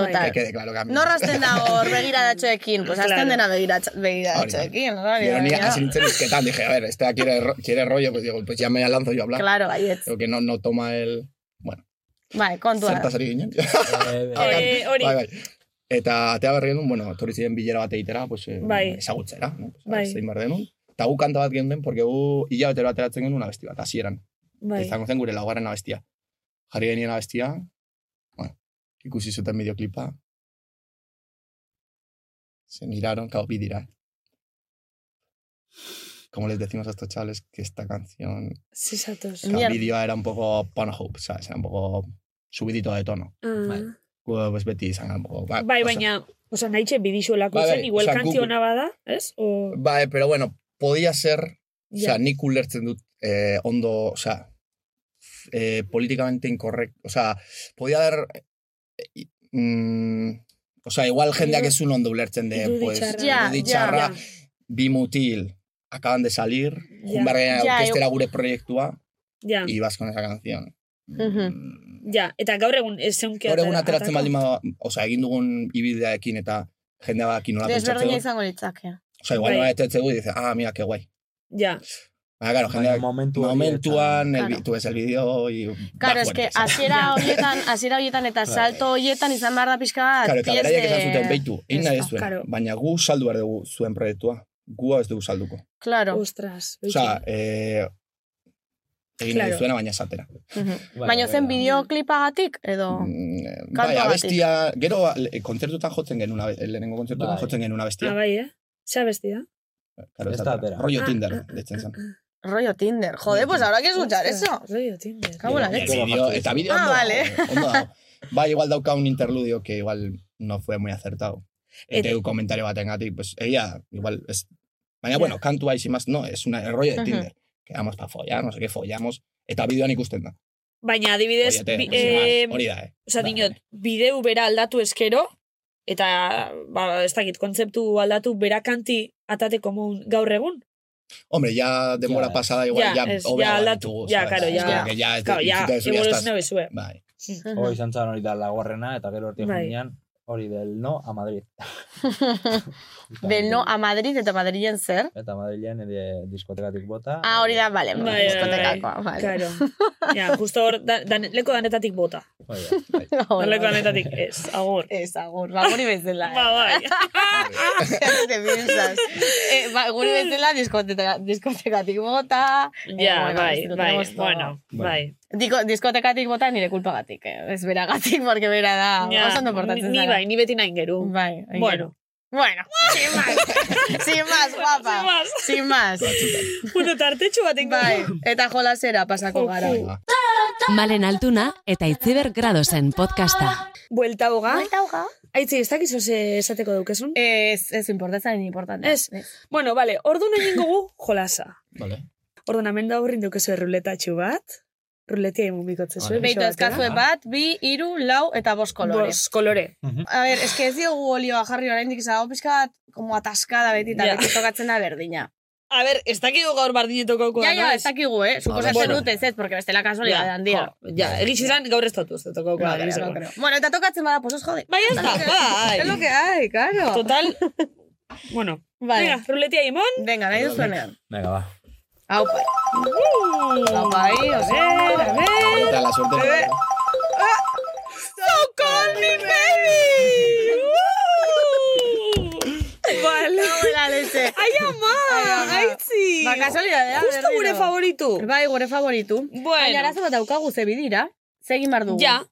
empecé. Que
total.
quede claro que a mí.
No rasten dago begiradatxoekin, pues
Claro.
hasten dena begiratx- begiradatxoekin. hori
Yo ni
da.
así nintzen izketan, dije, a ver, este quiere, quiere rollo, pues digo, pues ya me lanzo yo a hablar.
Claro, baietz.
Creo que no, no toma el... Bueno,
Bai, kontua. da.
zertaz ari ginen.
Eh,
Eh, hori.
bai, bai. Eta atea berri genuen, bueno, etorri ziren bilera bat egitera, pues, eh,
Bai.
ezagutzera, no? Pues,
Bai.
zein behar denun. Eta gu kanta bat geunden, porque gu hilabetero ateratzen genuen abesti bat, hasieran.
Bai.
Izango zen gure laugarren abestia. Jarri genien abestia, ikusi zuten videoklipa. se miraron, claro, vi dirá. Como les decimos a estos chavales que esta canción,
Sí, satos.
o sea, el vídeo era un poco Pornhub, ¿sabes? Era un poco subidito de tono.
Ah.
Pues beti izan gara un poco. Ba,
Bai,
oso-
baina, oza, nahi txe
Bai, bai,
zen, igual
osea,
kantzio
guk-
ona bada, ez? O...
Bai, pero bueno, podía ser, o sea, nik ulertzen dut eh, ondo, o sea, eh, políticamente incorrecto, o sea, podía haber, mm, o sea, igual jendeak ez un ondo ulertzen de,
Irudi
pues,
txarra.
Ja,
irudi
ja,
txarra,
ja.
bi mutil, acaban de salir,
Ja.
jun behar gara
Ja,
orkestera gure proiektua,
Ja,
y vas con esa canción.
Mhm.
Mm,
ja, eta gaur egun ez zeunke
Gaur egun ateratzen baldin bada, o sea, egin dugun ibideaekin eta jendea bakin nola pentsatzen
Desberdina izango litzake.
O sea, igual
Bai.
nola etetzegu y dice, ah, mira, qué guay.
Ja,
Baina, claro, jendeak
momentu
momentuan, el,
Claro.
tú ves el vídeo y...
Claro,
va
es que
fuerte, ¿sabes?
hasiera horietan, hasiera horietan eta salto horietan izan behar da pixka bat.
Claro, eta beraiek esan zuten, beitu, egin nahi ez zuen,
claro.
baina gu saldu behar dugu zuen proiektua. Gu ez dugu salduko.
Claro.
ostras.
O sea, eh, egin
Claro.
zuena, baina esatera.
Mhm.
Bai,
Baina
bai,
zen bideoklipagatik edo...
Mm, eh, Bai, abestia, gero eh, kontzertutan jotzen genuen, abe- lehenengo kontzertutan
Bai.
jotzen genuen abestia.
Ah, bai, eh? Zea bestia?
Claro,
Ez
ez
da.
Rollo
Ah,
Tinder,
ah,
deitzen zen.
Rollo Tinder. Joder, pues ahora hay que escuchar eso.
Rollo Tinder.
Cago en la leche.
vídeo- eta bideo
Ah,
ondo
vale.
ondo dago. Bai, igual dauka un interludio que igual no fue muy acertado. Eta
Et-
un comentario batengatik, pues ella, igual, es... Baina,
Ja.
bueno, kantua y sin más, no, es una, el rollo de. Tinder. Quedamos para follar, no sé qué, follamos. Eta bideoan ikusten da.
Baina, adibidez, bi, eh,
hori da, eh.
Osa, dinot, bideu bera aldatu eskero, eta, ba, ez dakit, kontzeptu aldatu bera kanti atateko mun gaur egun.
Hombre, ya demora
Ja,
pasada, igual,
Ja,
hobea
ja,
baditugu,
aldatu, ja, karo, ja.
ya,
Claro, ja,
itxita duzu, ya estás.
evoluzio bezue.
Bai.
Hoi izan zen hori da lagorrena, eta gero hortik
Bai.
Hori del no a Madrid.
Del no a Madrid eta Madrilen zer.
Eta Madrilen ere diskotekatik bota.
Ah, hori da, vale,
Bai, bai,
diskotekakoa,
bai,
vale.
Claro. Ja, justo hor, da, dan, leko danetatik bota.
Da, bai.
Vale,
Leko danetatik, ez, agur.
Ez, agur, ba, guri bezala.
Ba, bai.
¿Qué te piensas? Eh, ba, guri bezala diskoteka, diskotekatik bota. eh,
Ja,
bueno,
bai, bai, bueno, bai.
Diko, diskotekatik bota nire kulpagatik, eh? ez beragatik, porque bera da,
Ja,
oso ondo portatzen
ni
zara.
bai, ni beti nahin geru.
Bai, ai,
Bueno.
gero. Bueno, sin más. sin más, guapa.
Sin más.
Sin más.
Bueno, tartetxo baten
Bai, eta jolasera pasako gara.
Malen Altuna eta Itziber Gradosen podcasta.
Buelta hoga.
Buelta hoga.
Aitzi, ez dakizu ze esateko daukezun?
Ez, ez importante, ni importante.
Ez. Bueno, vale, ordu nahi gu jolasa.
Vale.
Ordu namen da horrin dukezu ruletatxu bat. Ruletia imun bikotze zuen.
Beitu ezkazue bat, bi, iru, lau eta bost kolore.
Bos, kolore.
A ver, es que ez diogu olioa jarri oraindik zago pizka bat, como atascada beti, eta
Ja.
beti tokatzen da berdina.
A ber, ez dakigu gaur bardinetoko
Ja, ja, ez dakigu, eh? Suposatzen
bueno.
dut ez ez, porque bestela kasualidade handia.
Ja, egitxizan gaur ez totu, ez toko
No creo, no creo. Bueno, eta tokatzen bada, pues os jode.
Bai, ez da, bai.
Es lo que hay, claro.
Total, bueno.
Vale.
Venga, ruletia imon.
Venga, nahi duzuenean.
Venga, ba.
Hau pai. Hau pai, o sea,
A ver, a ver.
Eta la suerte.
Eh,
So call me baby! Vale. Ai, ama,
Ai, ama.
gaitzi.
Ba, kasualidadea.
Justo
berriro.
gure favoritu.
Bai, gure favoritu. Baina
Bueno,
arazo bat daukagu ze bidira. Zegin bar dugu.
ja.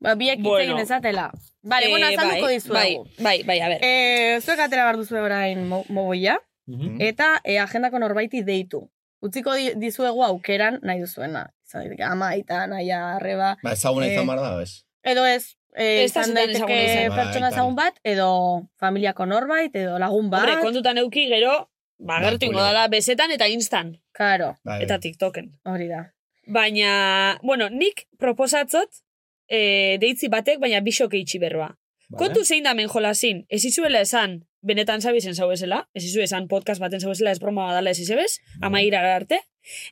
Ba, biek hitz
Bueno.
egin ezatela. Vale, bueno,
Eh,
azalduko
bai,
dizuegu.
Bai, bai, bai, a ber.
Eh, zuek atera bar duzu orain mo- moboia,
Mhm.
eta eh, agendako norbaiti deitu. Utziko di, dizuegu aukeran nahi duzuena. Izan daiteke ama, aita, naia, arreba.
Ba, ezaguna
Eh,
izan behar da, ez?
Edo ez, eh, izan daiteke
izan.
pertsona
Bai,
ezagun bat, edo familiako norbait, edo lagun bat.
Hombre, kontutan euki gero, ba,
Bai,
gertu ingo dala bezetan eta instan.
Karo,
Bai,
Eta TikToken.
hori da.
Baina, bueno, nik proposatzot, e, deitzi batek, baina bisok eitxi berba.
Vale.
Kontu zein da men ez izuela esan, benetan zabizen zau esela, ez izu esan podcast baten zau esela, ez broma badala ez izebez, ama irara arte.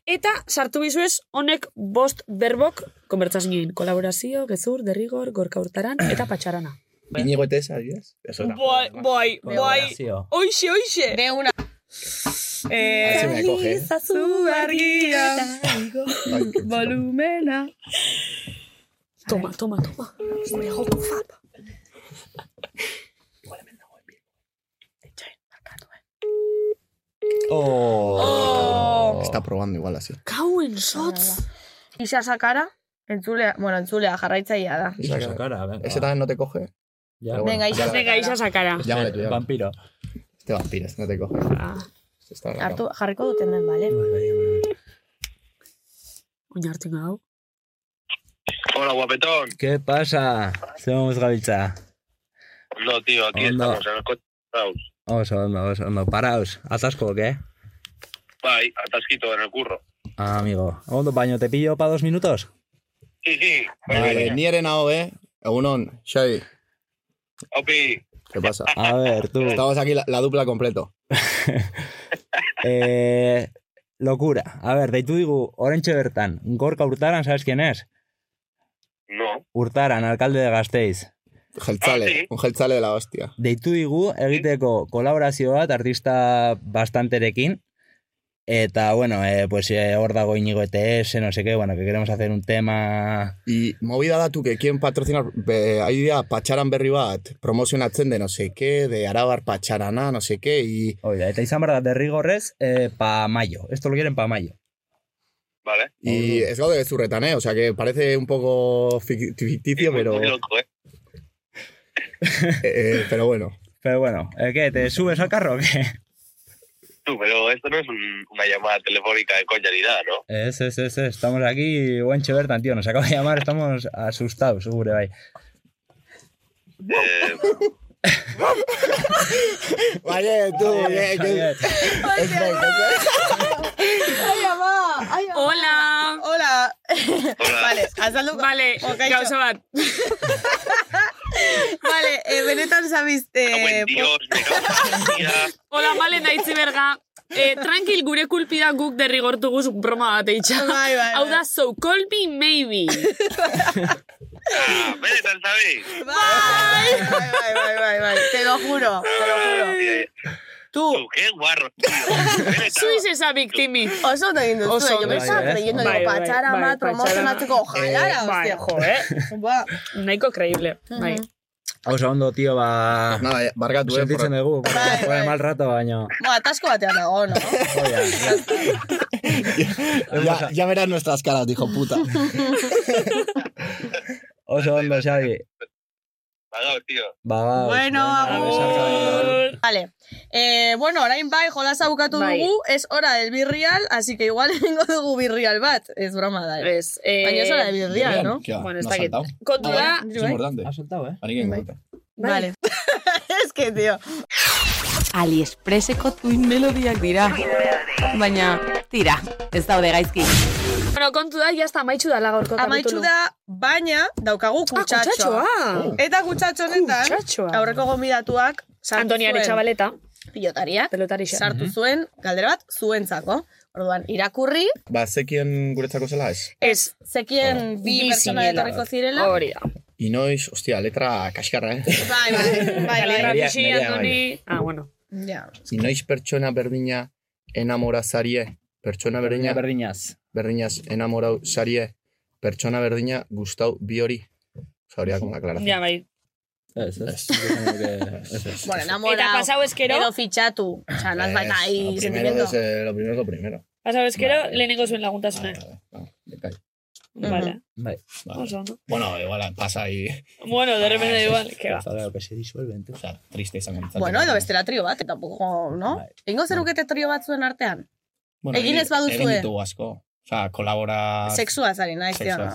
Eta sartu bizuez, honek bost berbok, konbertsazioen, kolaborazio, gezur, derrigor, gorka urtaran, eta patxarana.
Inigo? Eso da.
Bai, bai, bai, oixe, oixe.
De una. Eh,
Así me coge.
Zazu argia, volumena.
Toma, toma, toma. Gure joko fap.
Oh.
Está probando igual así.
Kauen sotz.
Isa sakara, entzulea, bueno, entzulea jarraitzailea da.
Esa cara, venga.
¿Ese también no te coge?
Ya.
Pero bueno,
Venga, isa
ya
Venga, isa sakara.
Llámale tú, ya.
Vampiro.
Este vampiro, este no te coge.
Ah,
en
Hartu, jarriko dut hemen, bale?
oinartzen hau.
Hola, guapetón.
¿Qué pasa? Somos gabiltza.
No, tío, aquí
Ondo.
estamos en el coche.
Oso, ondo, oso, ondo. Paraos. ¿Atasco o qué?
Bye, atasquito en el curro.
Ah, amigo. Ondo, baño, ¿te pillo para dos minutos?
Sí, sí.
Vale, ni eren hau, eh? Egunon, Xavi,
Opi,
¿qué pasa?
A ver, tú.
Estamos aquí la, la dupla completo.
Eh, locura. A ver, deitu digu, orentxe bertan. Gorka Hurtaran, ¿sabes quién es?
no.
Hurtaran, alcalde de Gasteiz.
Jeltzale,
Ah, sí.
un jeltzale de la hostia.
Deitu digu, egiteko kolaborazio bat artista bastanterekin. Eta, bueno, eh, pues eh, hor dago Inigo ETS, no sé qué, bueno, que queremos hacer un tema...
Y movida datu que quieren patrocinar, be, hay día patxaran berri bat, promozionatzen de no sé qué, de Arabar patxarana, no sé qué, y
Oida, eta izan behar da derrigorrez, eh, pa mayo. Esto lo quieren pa mayo.
Vale.
Y es gaude gezurretan, ¿eh? O sea que parece un poco fic- ficticio,
Muy-
pero,
muy loco, ¿eh?
eh, pero bueno.
Pero bueno, eh, ¿qué? ¿Te subes al carro o qué?
Tú, pero esto no es un- una llamada telefónica de coña ni nada, ¿no?
Es, es, es, es. Estamos aquí, Wenche Bertan, tío, nos acaba de llamar, estamos asustados, seguro, ahí.
Eh,
Vaya, tú, que-!
Ai, ama!
Hola!
Hola!
Hola.
Vale, azalduko...
Vale, gauza
Vale, eh, benetan zabiz...
ah,
Eh,
Dios.
Hola, male, naitzi berga. Eh, tranquil, gure kulpida guk derrigortu guz broma bat eitxa.
Bai, bai,
Hau
bai.
da, so call me maybe.
Ah, benetan, ¿sabéis?
Bai, bai, bai, bai, bai, bai, te lo juro, te lo juro. Tú,
Tú, qué guarro, tío.
Suiz esa victimi.
oso ondo egin duzu,
Oso
yo
Bai, bai.
creyendo,
Bai,
digo, patxara mat, promozionatzeko, ojalá,
bai,
hostia.
jo, eh?
Ba,
Nahiko creíble. Bai.
Oso ondo, tío, ba...
Nada, barkatu, eh,
Sentitzen dugu,
Bai, bai.
mal rato, baino...
Ba, atasco batean dago, no?
Oia,
ya, ya verás nuestras caras, dijo puta.
oso ondo, Xavi.
Pagado, tío.
Bagaos.
Bueno,
agur.
Vale. Eh, bueno, orain bai, jolasa bukatu
Bai.
dugu, es hora del birrial, así que igual egingo dugu birrial bat. Ez broma da. eh.
Ez, eh,
Baina es hora de birrial, ¿no?
¿Qué va?
Bueno,
¿No
ez dakit.
saltado?
Kontu
Ah,
da,
vale, es importante.
Ha soltado, eh?
Ari que importa.
Vale. es que, tío.
Aliexpreseko tuin melodiak dira. Baina, tira, ez daude gaizki.
Bueno, kontu da, jazta amaitxu da gaurko
Amaitxu da, baina daukagu
Ah,
kutsatxoa.
kutsatxoa.
Eta kutsatxo honetan, aurreko gomidatuak sartu
Antonia
zuen
Aretxabaleta,
pilotariak,
pelotarixa.
sartu zuen galdera bat zuentzako. Orduan, irakurri,
Ba, zekien guretzako zela ez?
ez zekien bi
Bi
pertsona etorriko zirela.
Hori da.
Inoiz, ostia, letra kaskarra, eh?
Bai, bai, bai, bai.
Galegra
Nerea-
Pixi, Antoni... Ah, bueno.
Ja.
Inoiz pertsona berdina enamora zarie, pertsona berdina
Berdinaz.
Berdinaz enamorau zarie, pertsona berdina gustau bi hori. Osa, da como la aclaración.
Ja, bai.
Ez, ez.
Bueno, enamorado.
Eta pasau eskero,
Edo fitxatu. O sea, no es baita ahí
lo primero
sentimiento.
es, eh, lo primero es lo primero.
pasau eskero,
Vale.
lehenengo zuen
Vale,
laguntasuna.
vale, vale, callo.
Vale.
Bai.
Vale.
Oso.
Bueno, igual pasa ahí.
Bueno, de repente
Ah,
igual, que va.
Claro que se disuelven, tú.
O sea, triste izango nintzen.
Bueno, edo bestela trio bat, tampoco, no?
Bai.
Ingo zerukete trio bat zuen artean?
Bueno,
egin ez baduzue.
Egin ditugu asko. O sea, kolabora...
Sexua zari naiz, tío, no?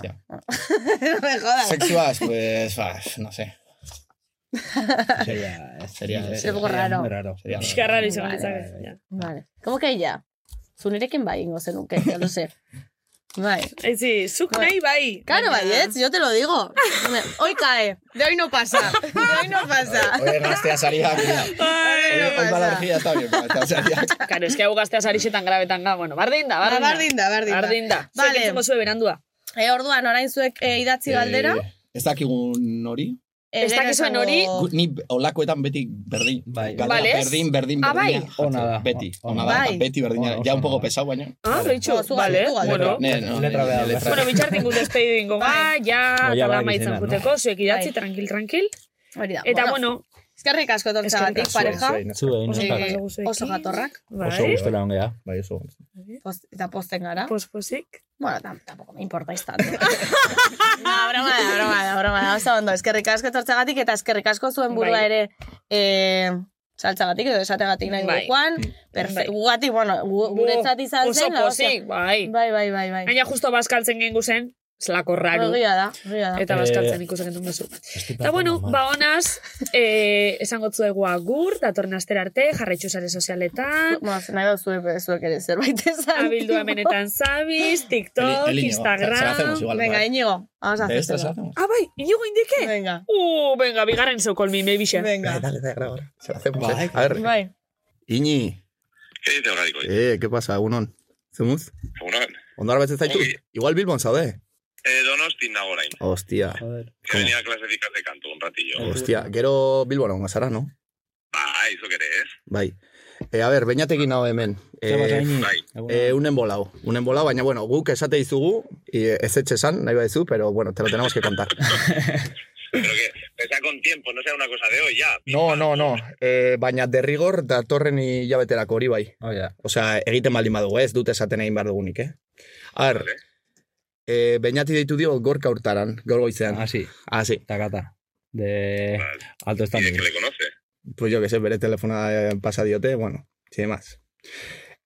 No me jodas.
Sexuaz, pues, bah, no sé.
Sería...
Sería-
Es un poco raro.
Raro.
Sería
Pixka raro izan
Vale. Vale. ¿Cómo que ya? Zunirekin bai ingo zenuke, ya lo sé. Bai.
Eh, sí, zuk
Bai.
nahi bai.
Claro, baietz, yo te lo digo. Hoy cae, de hoy no pasa, de hoy no pasa.
Oye, gaztea.
Ai,
Hoy, energía está bien, gaztea saria.
Claro, es que hau gaztea sarixetan grabetan ga. Bueno, bardin da, bardin da.
Bardin da, bardin da.
Bardin da.
Vale.
Zuek entzungo zue berandua.
E, orduan, orain zuek e, idatzi galdera.
Ez dakigun hori.
Ez dakizuen hori,
Gu- Ni olakoetan beti berdin.
Bai.
Galdera
Vale.
Berdin, berdin,
Ah, bai.
berdina.
Ona da.
Beti,
Ona
da.
Bai.
eta Beti berdina.
Ona-
Ja un poco
ona.
pesado, baina.
Ah, loitxu,
No, zu
vale.
galdetu.
Bueno,
Ne, no,
Letra
ne-
behar,
ne-
letra.
bueno, bitxartin gute despedidu ingo. Ba, ja,
Oia,
tala
bai,
maitzen juteko, zuek idatzi,
Bai.
tranquil, tranquil.
Hori da.
Eta, bueno,
Eskerrik asko tortzagatik,
Eskerrik
pareja.
Zuei,
Zu,
oso.
Eh,
oso
jatorrak.
Oso
bai,
gustela ongea.
Bai, oso.
Post, eta posten gara.
posposik.
Bueno, tam, tampoco me importáis tanto. no, broma da, broma da, broma da. Oso ondo, eskerrik asko etortzagatik eta eskerrik asko zuen burua
Bai.
ere eh, saltzagatik edo esategatik nahi
Bai.
duguan. Perfecto. Gugatik, bueno, gu- guretzat izan
Oso
zen. la hostia.
pozik, bai.
Bai, bai, bai, bai.
Gaina justo bazkaltzen gengu zen, zelako raru.
Egia da, egia da.
Eta bazkaltzen ikusen genuen duzu. Eta bueno, ba honaz, eh, esango zuegu agur, datorren astera arte, jarraitzu sare sozialetan,
Bueno, nahi dut zuek, zuek ere zerbait esan.
abildu hemenetan zabiz, TikTok, Instagram.
hacemos igual,
Venga. Íñigo, vamos a hacer.
hacemos.
Ah, bai, inigo indike?
Venga.
Uh, venga, bigarren zeukol mi mebixe.
Venga.
Dale, dale, graba. Se lo hacemos,
Bai.
eh. A ver,
Bai.
Iñi,
¿Qué dice Orgánico?
eh, ¿qué pasa, egunon? Zemuz?
Egunon.
Ondara betzen zaitu? Igual Bilbon zaude?
Eh, donostin nago orain.
Hostia,
Joder.
Que venía a clasificar de canto un ratillo.
hostia. Gero Bilbon egon zara, no?
Bai, zo querés.
Bai. E, a ber, beñatekin hau hemen. E,
bai.
E, unen bolau. Unen bolau, baina, bueno, guk esate dizugu, e, ez etxe esan, nahi badizu, pero, bueno, te lo tenemos que contar.
Pero que pesa con tiempo, no sea una cosa de hoy ya.
No, no, no. E, baina derrigor datorren hilabeterako hori bai.
Oh, ja.
Osea, egiten baldin badugu, ez dut esaten egin behar dugunik, eh? A ber,
Vale.
E, beñati deitu dio gorka urtaran, gaur goizean.
Ah, sí.
Ah, sí.
Takata. De
Vale.
alto
Y de
standing.
que le conoce.
Pues yo que sé, bere telefona eh, pasa diote, bueno, sin más.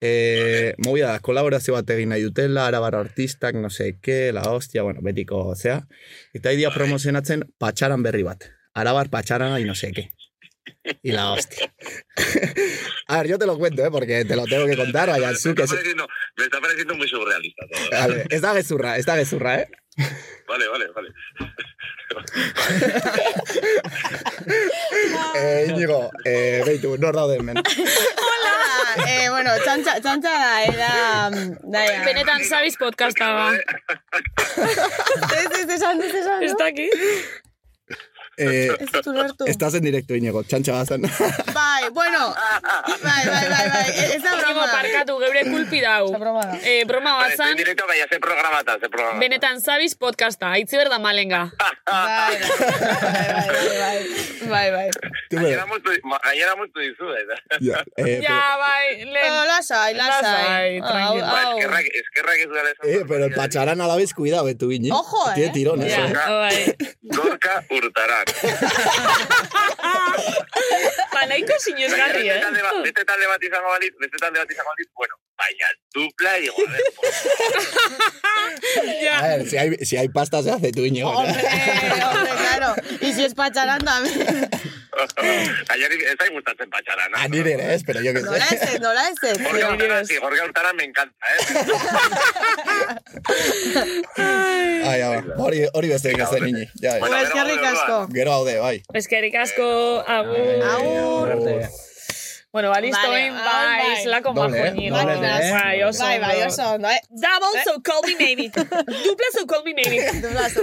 Eh, movida da, kolaborazio bat egin nahi dutela, arabar artistak, no sé qué, la hostia, bueno, betiko, zea. Eta idia promozionatzen patxaran berri bat. Arabar patxarana y no sé qué. Y la hostia. A ver, yo te lo cuento, ¿eh? Porque te lo tengo que contar, vaya,
me,
zu,
está
que se...
me está pareciendo muy surrealista todo. ¿eh?
Vale, ez da gezurra, ez da gezurra, eh?
Vale, vale, vale.
Eh, Íñigo, eh, beitu, nor daude hemen.
Hola. Eh, bueno, txantxa, txantxa da, era... Da, ja.
Benetan zabiz podcasta ba.
Ez, ez, esan, ez, esan,
Ez
no?
Eh, estás en directo, Íñigo, txantxa bazan.
Bai, bueno. Bai, bai, bai, bai. Ez da broma.
parkatu, geure kulpi dau.
Ez broma da.
Eh, broma
Vale, estoy en
batzan,
directo, baina ze programata, ze programata.
benetan zabiz podcasta, aitzi berda malenga.
Bai, bai, bai, bai. Bai, bai.
Gainera moztu, dizu, eta.
Ja, eh,
Ja, bai,
No,
lehen.
lasai, lasai.
Eskerrak, eskerrak ez dara esan.
Eh, pero el pacharán a la vez, cuidado, eh, tu Iñi.
Ojo, eh.
Tiene tirones,
Ja,
eh.
bai.
Gorka urtaran.
Ba, nahiko sinezgarri,
Beste
eh?
bat- Beste talde bat izango balitz, beste talde bat izango balitz, bueno, baina dupla y joder.
Ja.
A ver, si hay, si hay pasta se hace tu Iñigo.
Hombre, hombre, claro. Y si es pacharán también.
Gainari ez zai gustatzen patxara,
A nire ere ez, pero yo que
Nola
sé.
ez, nola ez.
Gorka urtaran, sí, Gorka urtaran me encanta, eh?
Ai, ama, hori, hori beste ikasten Iñi. Ja,
Bueno,
eskerrik asko.
Gero haude, bai.
Eskerrik asko, agur.
Agur.
Bueno, listo,
Vale, bai,
bai,
bai.
zelako
Doble,
majo
eh?
nigo.
Doble,
eh?
Bai, oso
Bai, bai,
ondo.
oso ondo, eh?
Double, so call me maybe. Dupla, so call me maybe.
Dupla su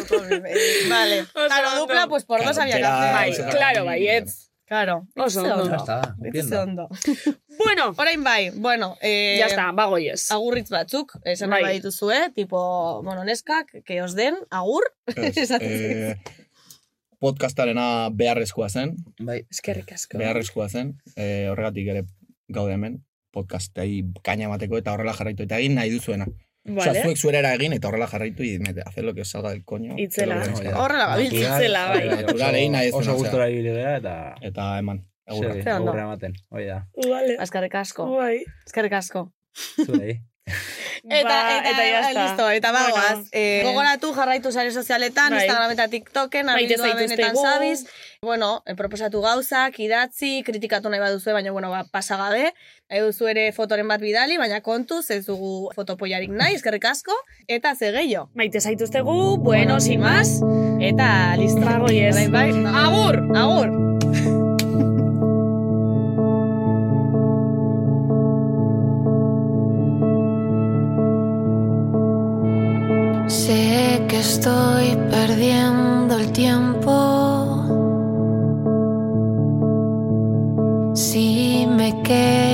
Vale.
Oso
Claro,
ondo.
dupla, pues por dos
Claro,
había que hacer.
Bai,
oso
claro, baietz.
Claro.
Oso ondo.
Ya está,
ondo.
Bueno,
Orain bai, bueno, eh,
ya está, bagoiez.
agurritz batzuk, esan
Bai.
badituzue, tipo, bueno, neskak, que os den, agur. Esaten
Eh, podcastarena beharrezkoa zen,
Bai.
Eskerrik asko.
beharrezkoa zen, eh, horregatik ere gaude hemen, podcastei kaina emateko eta horrela jarraitu, eta egin nahi duzuena.
Vale.
zuek zuerera egin eta horrela jarraitu, y mete, hacer lo que os salga del coño.
Itzela.
Horrela gabiltza.
Itzela, bai.
Natural, egin nahi
Oso gustora ibili gara eta...
Eta eman, egurra.
Agurra ematen. Hoi da.
Vale.
Eskerrik asko.
Bai.
Eskerrik asko.
Zuei.
Eta,
Ba,
eta,
eta ya está.
listo, eta bagoaz.
Bueno,
eh, gogoratu jarraitu sare sozialetan,
Bai.
Instagram eta TikToken, abildua benetan zabiz. Bueno, eh, proposatu gauzak, idatzi, kritikatu nahi baduzue, baina, bueno, ba, pasagabe. Nahi duzu ere fotoren bat bidali, baina kontuz, ez dugu fotopoiarik nahi, eskerrik asko. Eta ze gehiago.
Maite zaituztegu, bueno, sin más.
Eta listo. Bai, bai.
Agur!
Agur.
Sé que estoy perdiendo el tiempo. Si me quedo